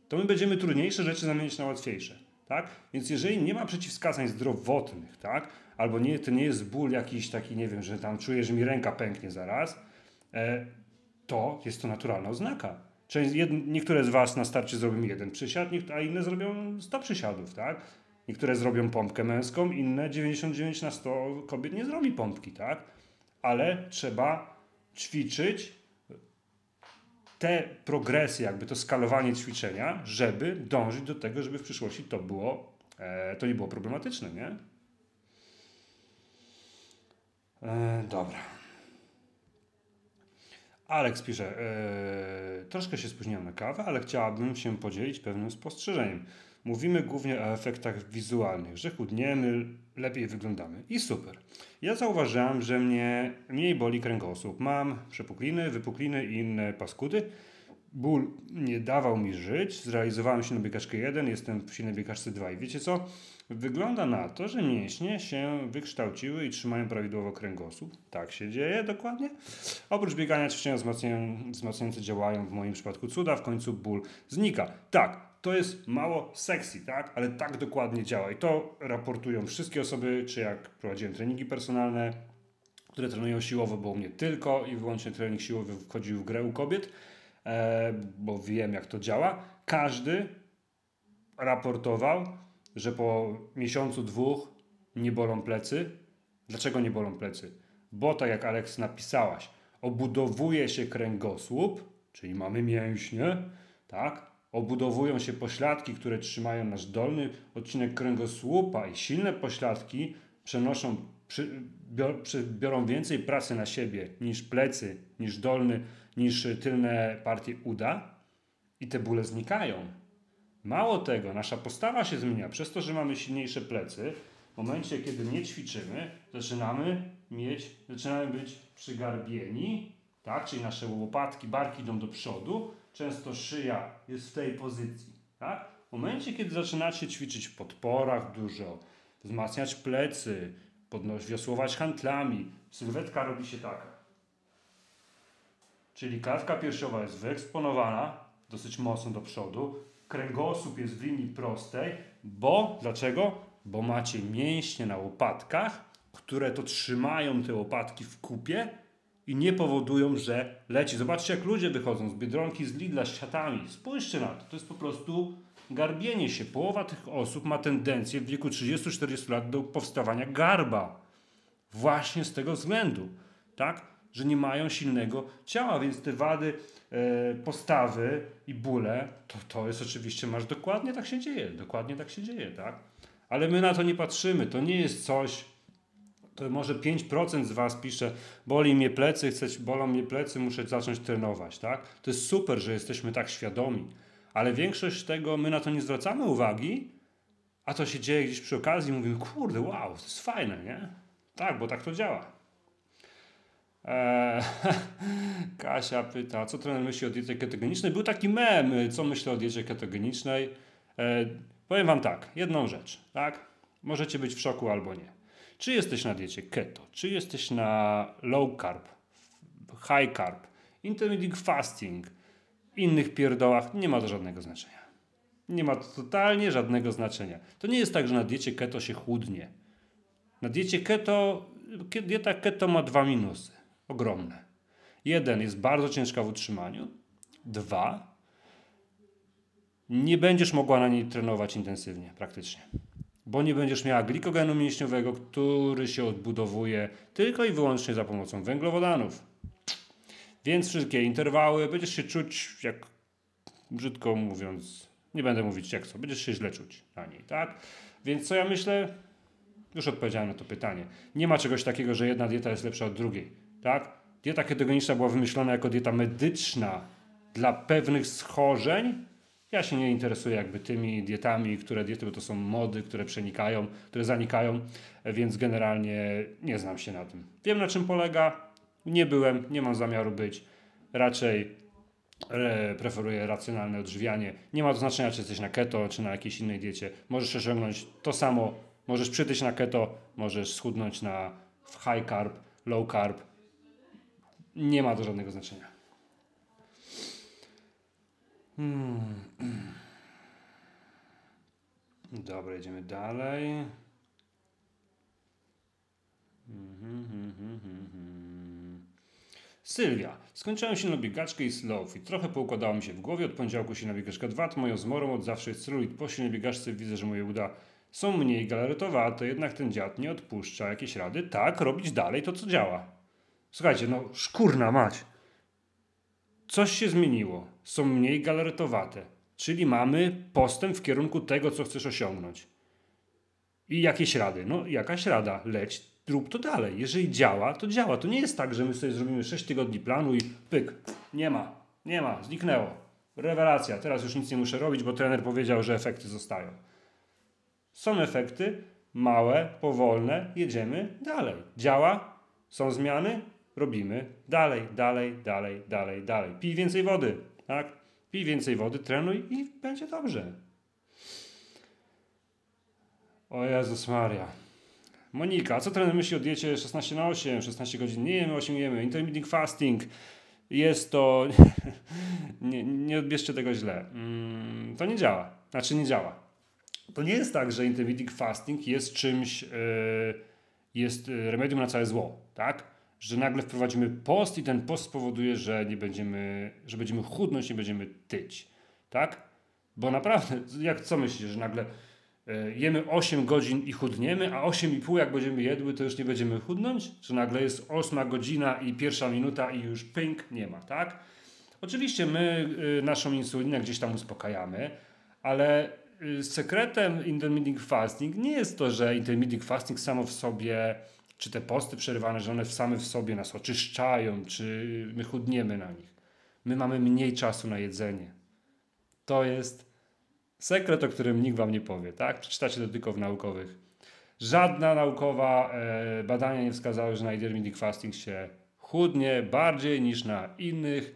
To my będziemy trudniejsze rzeczy zamienić na łatwiejsze. Tak? Więc jeżeli nie ma przeciwwskazań zdrowotnych, tak? albo nie, to nie jest ból jakiś taki, nie wiem, że tam czuję, że mi ręka pęknie zaraz, e, to jest to naturalna oznaka. Część, jed, niektóre z Was na starcie zrobią jeden przysiad, a inne zrobią 100 przysiadów. Tak? Niektóre zrobią pompkę męską, inne 99 na 100 kobiet nie zrobi pompki. Tak? Ale trzeba ćwiczyć te progresje, jakby to skalowanie ćwiczenia, żeby dążyć do tego, żeby w przyszłości to było, e, to nie było problematyczne, nie? E, dobra. Alex pisze, e, troszkę się spóźniłem na kawę, ale chciałabym się podzielić pewnym spostrzeżeniem. Mówimy głównie o efektach wizualnych, że chudniemy, lepiej wyglądamy i super. Ja zauważyłem, że mnie mniej boli kręgosłup. Mam przepukliny, wypukliny i inne paskudy. Ból nie dawał mi żyć. Zrealizowałem się na biegaczkę 1, jestem w silnej biegaczce 2 i wiecie co? Wygląda na to, że mięśnie się wykształciły i trzymają prawidłowo kręgosłup. Tak się dzieje dokładnie. Oprócz biegania ćwiczenia wzmacniające działają w moim przypadku cuda, w końcu ból znika. Tak, to jest mało sexy, tak? Ale tak dokładnie działa. I to raportują wszystkie osoby, czy jak prowadziłem treningi personalne, które trenują siłowo, bo u mnie tylko i wyłącznie trening siłowy wchodził w grę u kobiet, e, bo wiem jak to działa. Każdy raportował, że po miesiącu, dwóch nie bolą plecy. Dlaczego nie bolą plecy? Bo tak jak Alex napisałaś, obudowuje się kręgosłup, czyli mamy mięśnie, tak? Obudowują się pośladki, które trzymają nasz dolny odcinek kręgosłupa i silne pośladki przenoszą, przy, bior, biorą więcej pracy na siebie niż plecy, niż dolny, niż tylne partie uda i te bóle znikają. Mało tego, nasza postawa się zmienia. Przez to, że mamy silniejsze plecy, w momencie, kiedy nie ćwiczymy, zaczynamy mieć, zaczynamy być przygarbieni, tak? Czyli nasze łopatki, barki idą do przodu, często szyja jest w tej pozycji, tak? W momencie, kiedy zaczynacie ćwiczyć w podporach dużo, wzmacniać plecy, podnosić, wiosłować handlami, sylwetka robi się taka. Czyli klatka piersiowa jest wyeksponowana dosyć mocno do przodu, kręgosłup jest w linii prostej, bo dlaczego? Bo macie mięśnie na łopatkach, które to trzymają te łopatki w kupie i nie powodują, że leci. Zobaczcie, jak ludzie wychodzą z biedronki, z Lidla, z siatami. Spójrzcie na to. To jest po prostu garbienie się. Połowa tych osób ma tendencję w wieku 30-40 lat do powstawania garba. Właśnie z tego względu, tak? Że nie mają silnego ciała, więc te wady e, postawy i bóle, to, to jest oczywiście, masz dokładnie tak się dzieje, dokładnie tak się dzieje, tak? Ale my na to nie patrzymy, to nie jest coś, to może 5% z Was pisze, boli mnie plecy, chcę, bolą mnie plecy, muszę zacząć trenować, tak? To jest super, że jesteśmy tak świadomi, ale większość tego, my na to nie zwracamy uwagi, a to się dzieje gdzieś przy okazji mówimy, kurde, wow, to jest fajne, nie? Tak, bo tak to działa. Eee, Kasia pyta, co trener myśli o diecie ketogenicznej? Był taki mem, co myślę o diecie ketogenicznej. Eee, powiem Wam tak, jedną rzecz, tak? Możecie być w szoku albo nie. Czy jesteś na diecie keto, czy jesteś na low carb, high carb, intermittent fasting, innych pierdołach, nie ma to żadnego znaczenia. Nie ma to totalnie żadnego znaczenia. To nie jest tak, że na diecie keto się chudnie. Na diecie keto, dieta keto ma dwa minusy, ogromne. Jeden jest bardzo ciężka w utrzymaniu. Dwa, nie będziesz mogła na niej trenować intensywnie, praktycznie bo nie będziesz miała glikogenu mięśniowego, który się odbudowuje tylko i wyłącznie za pomocą węglowodanów. Więc wszystkie interwały będziesz się czuć jak, brzydko mówiąc, nie będę mówić jak co, będziesz się źle czuć na niej, tak? Więc co ja myślę? Już odpowiedziałem na to pytanie. Nie ma czegoś takiego, że jedna dieta jest lepsza od drugiej, tak? Dieta ketogeniczna była wymyślona jako dieta medyczna dla pewnych schorzeń, ja się nie interesuję jakby tymi dietami, które diety, bo to są mody, które przenikają, które zanikają, więc generalnie nie znam się na tym. Wiem na czym polega, nie byłem, nie mam zamiaru być. Raczej e, preferuję racjonalne odżywianie. Nie ma to znaczenia, czy jesteś na keto, czy na jakiejś innej diecie. Możesz osiągnąć to samo, możesz przytyć na keto, możesz schudnąć na high carb, low carb. Nie ma to żadnego znaczenia. Hmm. Dobra, idziemy dalej. Sylwia. Skończyłem się na biegaczkę i slow i trochę poukładało mi się w głowie. Od poniedziałku się na biegaczkę 2. Moją zmorą od zawsze jest celulit. Po silnej biegaczce widzę, że moje uda są mniej galaretowe, jednak ten dziad nie odpuszcza jakieś rady. Tak, robić dalej to, co działa. Słuchajcie, no szkurna mać. Coś się zmieniło. Są mniej galaretowate. Czyli mamy postęp w kierunku tego, co chcesz osiągnąć. I jakieś rady? No, jakaś rada. Leć, rób to dalej. Jeżeli działa, to działa. To nie jest tak, że my sobie zrobimy 6 tygodni planu i pyk, nie ma, nie ma, zniknęło. Rewelacja, teraz już nic nie muszę robić, bo trener powiedział, że efekty zostają. Są efekty, małe, powolne, jedziemy dalej. Działa, są zmiany, robimy dalej, dalej, dalej, dalej, dalej. Pij więcej wody, tak? Pij więcej wody, trenuj i będzie dobrze. O Jezus Maria. Monika, co trener myśli o diecie 16 na 8, 16 godzin nie jemy, 8 jemy, intermittent fasting. Jest to, nie, nie odbierzcie tego źle, mm, to nie działa, znaczy nie działa. To nie jest tak, że intermittent fasting jest czymś, yy, jest e, remedium na całe zło, tak? Że nagle wprowadzimy post i ten post spowoduje, że nie będziemy, że będziemy chudnąć, nie będziemy tyć. Tak? Bo naprawdę, jak co myślisz, że nagle e, jemy 8 godzin i chudniemy, a 8,5 jak będziemy jedły, to już nie będziemy chudnąć? Że nagle jest 8 godzina i pierwsza minuta i już pink nie ma, tak? Oczywiście my y, naszą insulinę gdzieś tam uspokajamy, ale y, sekretem intermittent fasting nie jest to, że intermittent fasting samo w sobie czy te posty przerywane, że one same w sobie nas oczyszczają, czy my chudniemy na nich. My mamy mniej czasu na jedzenie. To jest sekret, o którym nikt wam nie powie, tak? Przeczytacie to tylko w naukowych Żadna naukowa e, badania nie wskazały, że na intermittent fasting się chudnie bardziej niż na innych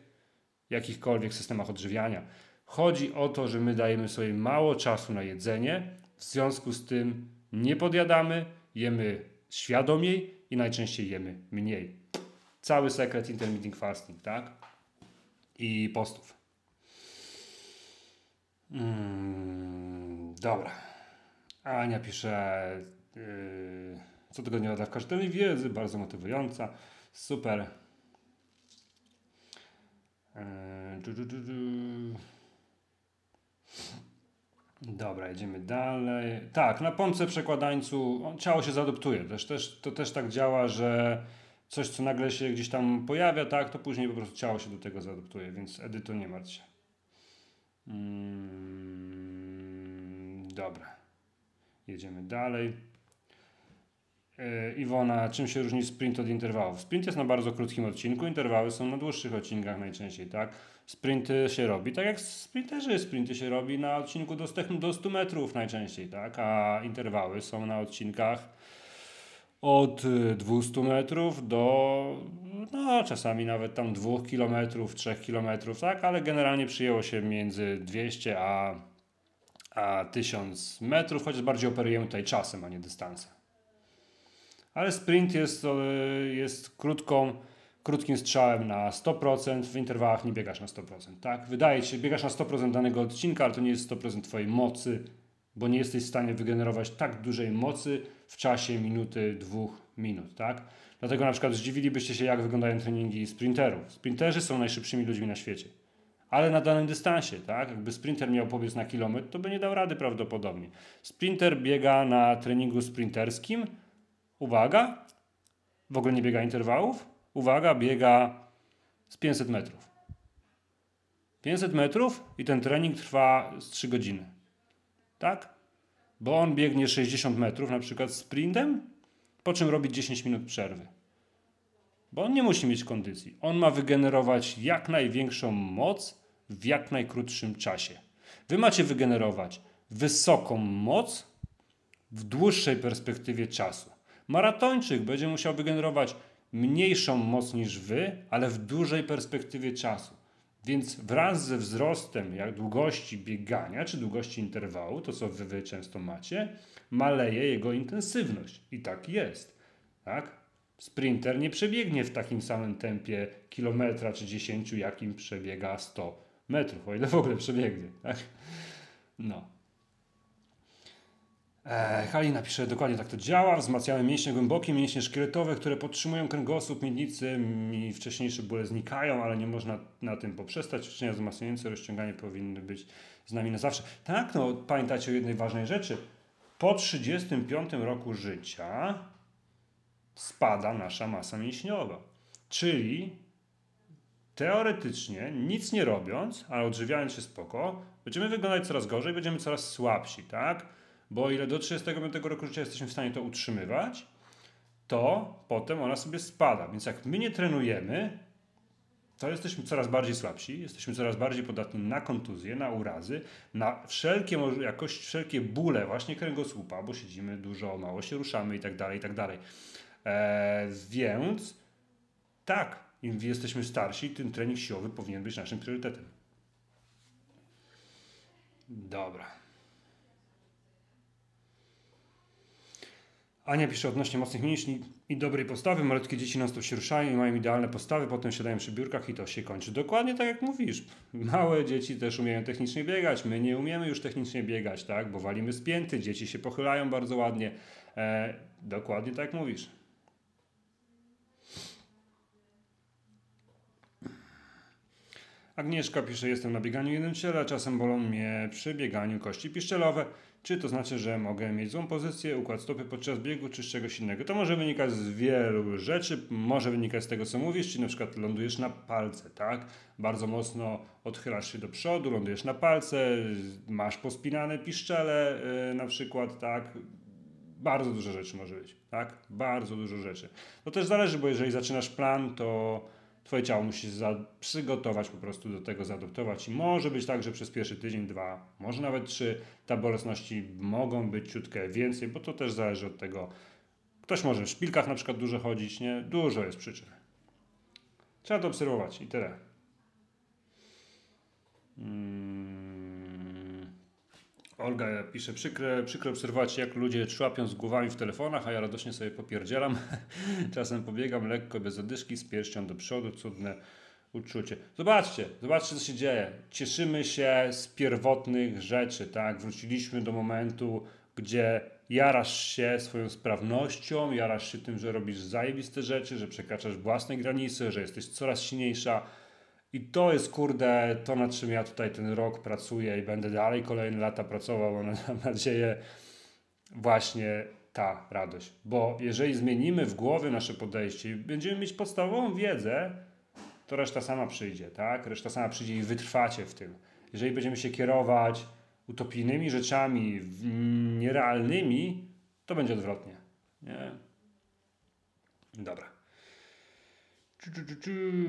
jakichkolwiek systemach odżywiania. Chodzi o to, że my dajemy sobie mało czasu na jedzenie, w związku z tym nie podjadamy, jemy świadomiej i najczęściej jemy mniej. Cały sekret intermittent fasting, tak? I postów. Mm, dobra. Ania pisze yy, co tygodniowa dawka rzetelnej wiedzy, bardzo motywująca. Super. Yy, Dobra, jedziemy dalej. Tak, na pompce przekładańcu ciało się zaadoptuje. Też, też, to też tak działa, że coś, co nagle się gdzieś tam pojawia, tak, to później po prostu ciało się do tego zaadoptuje, więc Edyto nie martw się. Mm, dobra. Jedziemy dalej. Yy, Iwona, czym się różni sprint od interwałów? Sprint jest na bardzo krótkim odcinku, interwały są na dłuższych odcinkach najczęściej, tak? Sprinty się robi, tak jak sprinterzy, sprinty się robi na odcinku do 100, do 100 metrów najczęściej, tak? A interwały są na odcinkach od 200 metrów do, no czasami nawet tam 2 kilometrów, 3 kilometrów, tak? Ale generalnie przyjęło się między 200 a, a 1000 metrów, chociaż bardziej operujemy tutaj czasem, a nie dystansem. Ale sprint jest, jest krótką, krótkim strzałem na 100%, w interwałach nie biegasz na 100%, tak? Wydaje ci się, biegasz na 100% danego odcinka, ale to nie jest 100% twojej mocy, bo nie jesteś w stanie wygenerować tak dużej mocy w czasie minuty, dwóch minut, tak? Dlatego na przykład zdziwilibyście się, jak wyglądają treningi sprinterów. Sprinterzy są najszybszymi ludźmi na świecie. Ale na danym dystansie, tak? Jakby sprinter miał pobiec na kilometr, to by nie dał rady prawdopodobnie. Sprinter biega na treningu sprinterskim, uwaga, w ogóle nie biega interwałów, uwaga, biega z 500 metrów. 500 metrów i ten trening trwa z 3 godziny. Tak? Bo on biegnie 60 metrów, na przykład sprintem, po czym robi 10 minut przerwy. Bo on nie musi mieć kondycji. On ma wygenerować jak największą moc w jak najkrótszym czasie. Wy macie wygenerować wysoką moc w dłuższej perspektywie czasu. Maratończyk będzie musiał wygenerować mniejszą moc niż wy, ale w dużej perspektywie czasu. Więc wraz ze wzrostem jak długości biegania czy długości interwału, to co wy, wy często macie, maleje jego intensywność. I tak jest. Tak? Sprinter nie przebiegnie w takim samym tempie kilometra czy dziesięciu, jakim przebiega 100 metrów, o ile w ogóle przebiegnie. Tak? No. E, Halina dokładnie tak to działa. Wzmacniamy mięśnie głębokie, mięśnie szkieletowe, które podtrzymują kręgosłup, miednicy. Mi wcześniejsze bóle znikają, ale nie można na tym poprzestać. Ćwiczenia wzmacniające, rozciąganie powinny być z nami na zawsze. Tak, no pamiętajcie o jednej ważnej rzeczy. Po 35 roku życia spada nasza masa mięśniowa. Czyli teoretycznie, nic nie robiąc, ale odżywiając się spoko, będziemy wyglądać coraz gorzej, będziemy coraz słabsi, tak? Bo o ile do 35 roku życia jesteśmy w stanie to utrzymywać, to potem ona sobie spada. Więc jak my nie trenujemy, to jesteśmy coraz bardziej słabsi, jesteśmy coraz bardziej podatni na kontuzje, na urazy, na wszelkie jakość, wszelkie bóle właśnie kręgosłupa, bo siedzimy dużo, mało się ruszamy i tak dalej, i tak dalej. Eee, więc tak, im jesteśmy starsi, tym trening siłowy powinien być naszym priorytetem. Dobra. Ania pisze odnośnie mocnych mięśni i dobrej postawy. Malutkie dzieci non się ruszają i mają idealne postawy, potem siadają przy biurkach i to się kończy. Dokładnie tak jak mówisz. Małe dzieci też umieją technicznie biegać. My nie umiemy już technicznie biegać, tak? Bo walimy spięty, dzieci się pochylają bardzo ładnie. E, dokładnie tak jak mówisz. Agnieszka pisze, jestem na bieganiu jednym ciele, czasem bolą mnie przy bieganiu kości piszczelowe. Czy to znaczy, że mogę mieć złą pozycję, układ stopy podczas biegu, czy z czegoś innego? To może wynikać z wielu rzeczy, może wynikać z tego, co mówisz, czyli na przykład lądujesz na palce, tak? Bardzo mocno odchylasz się do przodu, lądujesz na palce, masz pospinane piszczele yy, na przykład, tak? Bardzo dużo rzeczy może być, tak? Bardzo dużo rzeczy. To też zależy, bo jeżeli zaczynasz plan, to Twoje ciało musi się przygotować po prostu do tego, zaadoptować i może być tak, że przez pierwszy tydzień, dwa, może nawet trzy, ta bolesności mogą być ciutkę więcej, bo to też zależy od tego. Ktoś może w szpilkach na przykład dużo chodzić, nie? Dużo jest przyczyn. Trzeba to obserwować i tyle. Hmm. Olga pisze, przykre, przykro obserwować jak ludzie człapią z głowami w telefonach, a ja radośnie sobie popierdzielam. Czasem pobiegam lekko, bez zadyszki, z pierścią do przodu, cudne uczucie. Zobaczcie, zobaczcie co się dzieje. Cieszymy się z pierwotnych rzeczy, tak? Wróciliśmy do momentu, gdzie jarasz się swoją sprawnością, jarasz się tym, że robisz zajebiste rzeczy, że przekraczasz własne granice, że jesteś coraz silniejsza. I to jest, kurde, to nad czym ja tutaj ten rok pracuję i będę dalej kolejne lata pracował, mam nadzieję, właśnie ta radość. Bo jeżeli zmienimy w głowie nasze podejście i będziemy mieć podstawową wiedzę, to reszta sama przyjdzie, tak? Reszta sama przyjdzie i wytrwacie w tym. Jeżeli będziemy się kierować utopijnymi rzeczami, nierealnymi, to będzie odwrotnie. Nie? Dobra.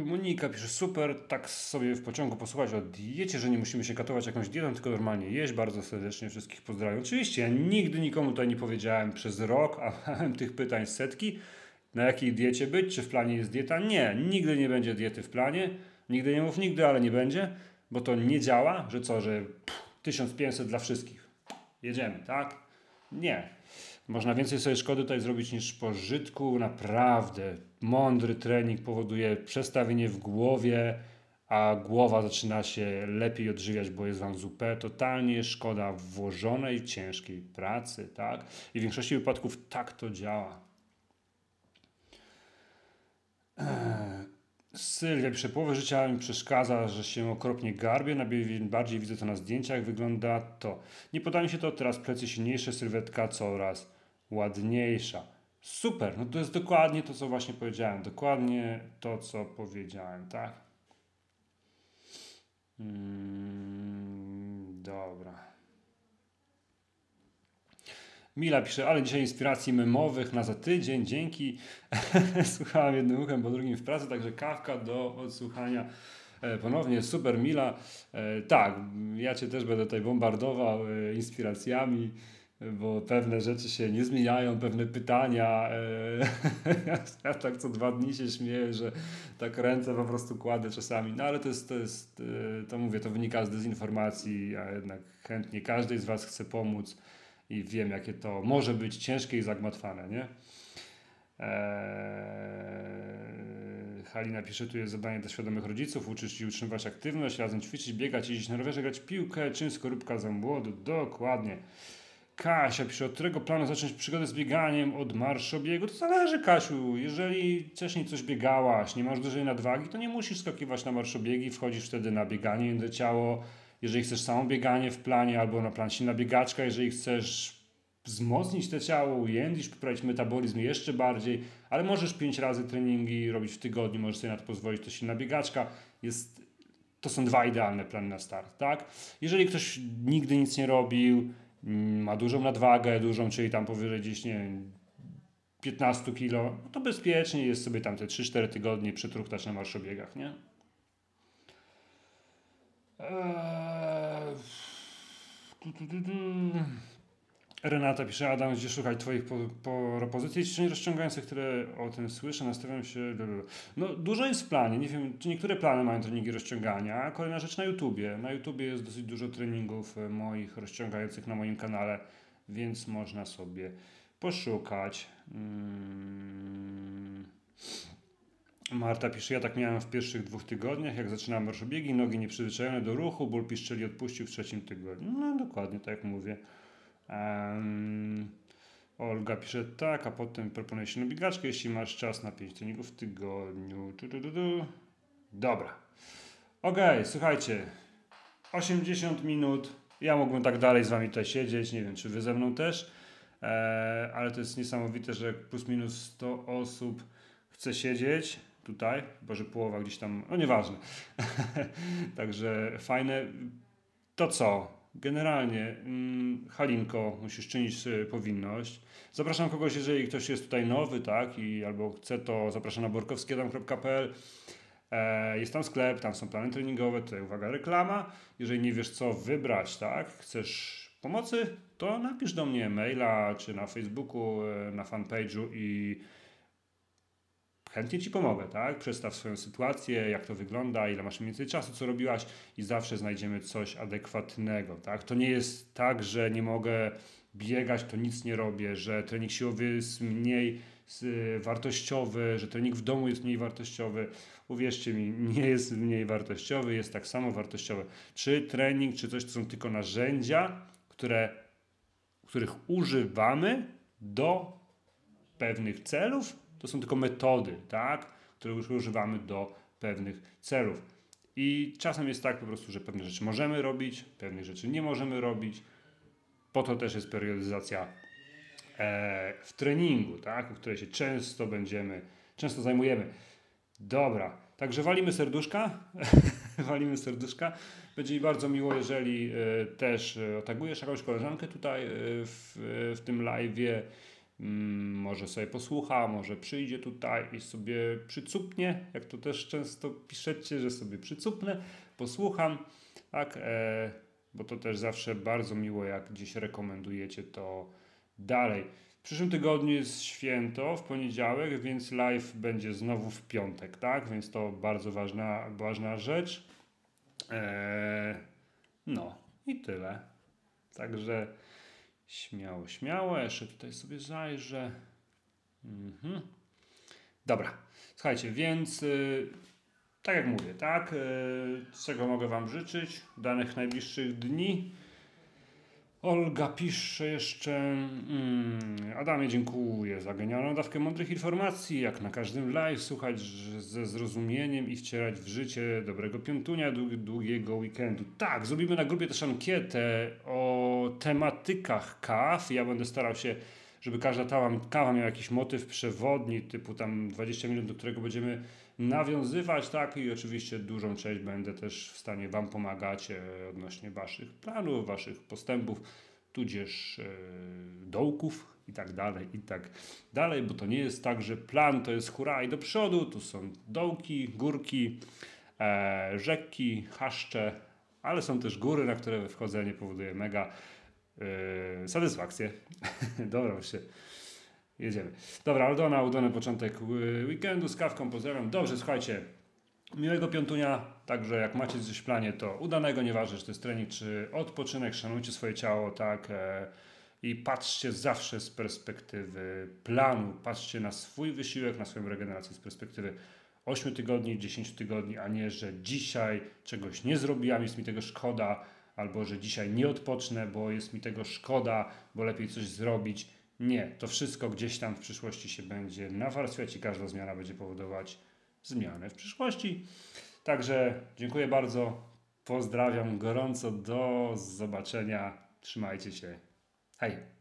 Monika pisze, super, tak sobie w pociągu posłuchać o diecie, że nie musimy się katować jakąś dietą, tylko normalnie jeść. Bardzo serdecznie wszystkich pozdrawiam. Oczywiście, ja nigdy nikomu tutaj nie powiedziałem przez rok, a mam tych pytań setki, na jakiej diecie być, czy w planie jest dieta. Nie, nigdy nie będzie diety w planie. Nigdy nie mów nigdy, ale nie będzie, bo to nie działa, że co, że pff, 1500 dla wszystkich. Jedziemy, tak? Nie. Można więcej sobie szkody tutaj zrobić niż pożytku. Naprawdę mądry trening powoduje przestawienie w głowie, a głowa zaczyna się lepiej odżywiać, bo jest wam zupełnie totalnie szkoda włożonej ciężkiej pracy, tak? I w większości wypadków tak to działa. Sylwia pisze, połowę życia mi przeszkadza, że się okropnie garbię, bardziej widzę to na zdjęciach, wygląda to. Nie poda mi się to, teraz plecy silniejsze, sylwetka coraz ładniejsza. Super, no to jest dokładnie to, co właśnie powiedziałem, dokładnie to, co powiedziałem, tak? Mm, dobra. Mila pisze, ale dzisiaj inspiracji memowych na za tydzień, dzięki. Słuchałem jednym uchem, po drugim w pracy, także kawka do odsłuchania. E, ponownie super Mila. E, tak, ja Cię też będę tutaj bombardował e, inspiracjami, bo pewne rzeczy się nie zmieniają, pewne pytania. Ja tak co dwa dni się śmieję, że tak ręce po prostu kładę czasami. No ale to jest, to jest, to mówię, to wynika z dezinformacji, a jednak chętnie każdej z Was chce pomóc i wiem, jakie to może być ciężkie i zagmatwane, nie? Eee, Halina pisze, tu jest zadanie dla świadomych rodziców, uczyć i utrzymywać aktywność, razem ćwiczyć, biegać, jeździć na rowerze, grać piłkę, czym skorupka za młodu, dokładnie. Kasia pisze, od którego planu zacząć przygodę z bieganiem? Od marszobiegu? To zależy, Kasiu. Jeżeli wcześniej coś biegałaś, nie masz dużej nadwagi, to nie musisz skakiwać na marszobiegi, wchodzisz wtedy na bieganie do ciało, jeżeli chcesz samo bieganie w planie albo na plan silna biegaczka, jeżeli chcesz wzmocnić te ciało, ujędzić, poprawić metabolizm jeszcze bardziej, ale możesz pięć razy treningi robić w tygodniu, możesz sobie na to pozwolić, to silna biegaczka. Jest, to są dwa idealne plany na start, tak? Jeżeli ktoś nigdy nic nie robił, ma dużą nadwagę, dużą, czyli tam powyżej gdzieś, nie wiem, 15 kilo, no to bezpiecznie jest sobie tam te 3-4 tygodnie przetruchtać na marszobiegach, nie? Eee... Renata pisze, Adam, gdzie szukać Twoich po, po propozycji ćwiczeń rozciągających, które o tym słyszę, nastawiam się... No, dużo jest w planie, nie wiem, czy niektóre plany mają treningi rozciągania. Kolejna rzecz na YouTubie. Na YouTubie jest dosyć dużo treningów e, moich rozciągających na moim kanale, więc można sobie poszukać. Hmm. Marta pisze, ja tak miałem w pierwszych dwóch tygodniach, jak zaczynałem marszobiegi, nogi nieprzyzwyczajone do ruchu, ból piszczeli odpuścił w trzecim tygodniu. No dokładnie tak jak mówię. Um, Olga pisze tak, a potem proponuje się na biegaczkę, jeśli masz czas na 5 treningów w tygodniu. Du, du, du, du. Dobra. Okay, słuchajcie. 80 minut. Ja mógłbym tak dalej z wami tutaj siedzieć. Nie wiem, czy wy ze mną też. E, ale to jest niesamowite, że plus minus 100 osób chce siedzieć tutaj, bo że połowa gdzieś tam, no nieważne. Także fajne. To co? Generalnie, mm, Halinko, musisz czynić powinność. Zapraszam kogoś, jeżeli ktoś jest tutaj nowy, tak, i albo chce, to zapraszam na borkowskiedam.pl. E, jest tam sklep, tam są plany treningowe, tutaj uwaga, reklama. Jeżeli nie wiesz co wybrać, tak, chcesz pomocy, to napisz do mnie maila, czy na Facebooku, e, na fanpage'u i chętnie Ci pomogę, tak? Przedstaw swoją sytuację, jak to wygląda, ile masz mniej więcej czasu, co robiłaś i zawsze znajdziemy coś adekwatnego, tak? To nie jest tak, że nie mogę biegać, to nic nie robię, że trening siłowy jest mniej wartościowy, że trening w domu jest mniej wartościowy. Uwierzcie mi, nie jest mniej wartościowy, jest tak samo wartościowy. Czy trening, czy coś, to są tylko narzędzia, które, których używamy do pewnych celów, to są tylko metody, tak, które już używamy do pewnych celów. I czasem jest tak po prostu, że pewne rzeczy możemy robić, pewnych rzeczy nie możemy robić. Po to też jest periodyzacja e, w treningu, tak, o której się często będziemy, często zajmujemy. Dobra, także walimy serduszka. walimy serduszka. Będzie mi bardzo miło, jeżeli e, też e, otagujesz jakąś koleżankę tutaj e, w, w tym live'ie może sobie posłucha, może przyjdzie tutaj i sobie przycupnie, jak to też często piszecie, że sobie przycupnę, posłucham, tak, e, bo to też zawsze bardzo miło, jak gdzieś rekomendujecie to dalej. W przyszłym tygodniu jest święto, w poniedziałek, więc live będzie znowu w piątek, tak, więc to bardzo ważna, ważna rzecz. E, no i tyle. Także Śmiało, śmiało. Jeszcze tutaj sobie zajrzę. Mhm. Dobra. Słuchajcie, więc yy, tak jak mówię, tak? Yy, czego mogę Wam życzyć? Danych najbliższych dni. Olga pisze jeszcze. Mm, Adamie, dziękuję za genialną dawkę mądrych informacji. Jak na każdym live, słuchać ze zrozumieniem i wcierać w życie dobrego piątunia długiego weekendu. Tak, zrobimy na grupie też ankietę o tematykach kaw. Ja będę starał się, żeby każda kawa miała jakiś motyw przewodni, typu tam 20 minut, do którego będziemy nawiązywać, tak, i oczywiście dużą część będę też w stanie Wam pomagać e, odnośnie Waszych planów, Waszych postępów, tudzież e, dołków i tak dalej, i tak dalej, bo to nie jest tak, że plan to jest hura i do przodu, tu są dołki, górki, e, rzeki, chaszcze, ale są też góry, na które wchodzenie powoduje mega satysfakcję. Dobra, się jedziemy. Dobra, Aldona, udany początek weekendu z kawką, pozdrawiam. Dobrze, słuchajcie, miłego piątunia, także jak macie coś w planie, to udanego, nieważne czy to jest trening, czy odpoczynek, szanujcie swoje ciało, tak, e, i patrzcie zawsze z perspektywy planu, patrzcie na swój wysiłek, na swoją regenerację z perspektywy 8 tygodni, 10 tygodni, a nie, że dzisiaj czegoś nie zrobiłam, jest mi tego szkoda, albo że dzisiaj nie odpocznę, bo jest mi tego szkoda, bo lepiej coś zrobić nie, to wszystko gdzieś tam w przyszłości się będzie nawarstwiać i każda zmiana będzie powodować zmiany w przyszłości. Także dziękuję bardzo. Pozdrawiam gorąco. Do zobaczenia. Trzymajcie się. Hej.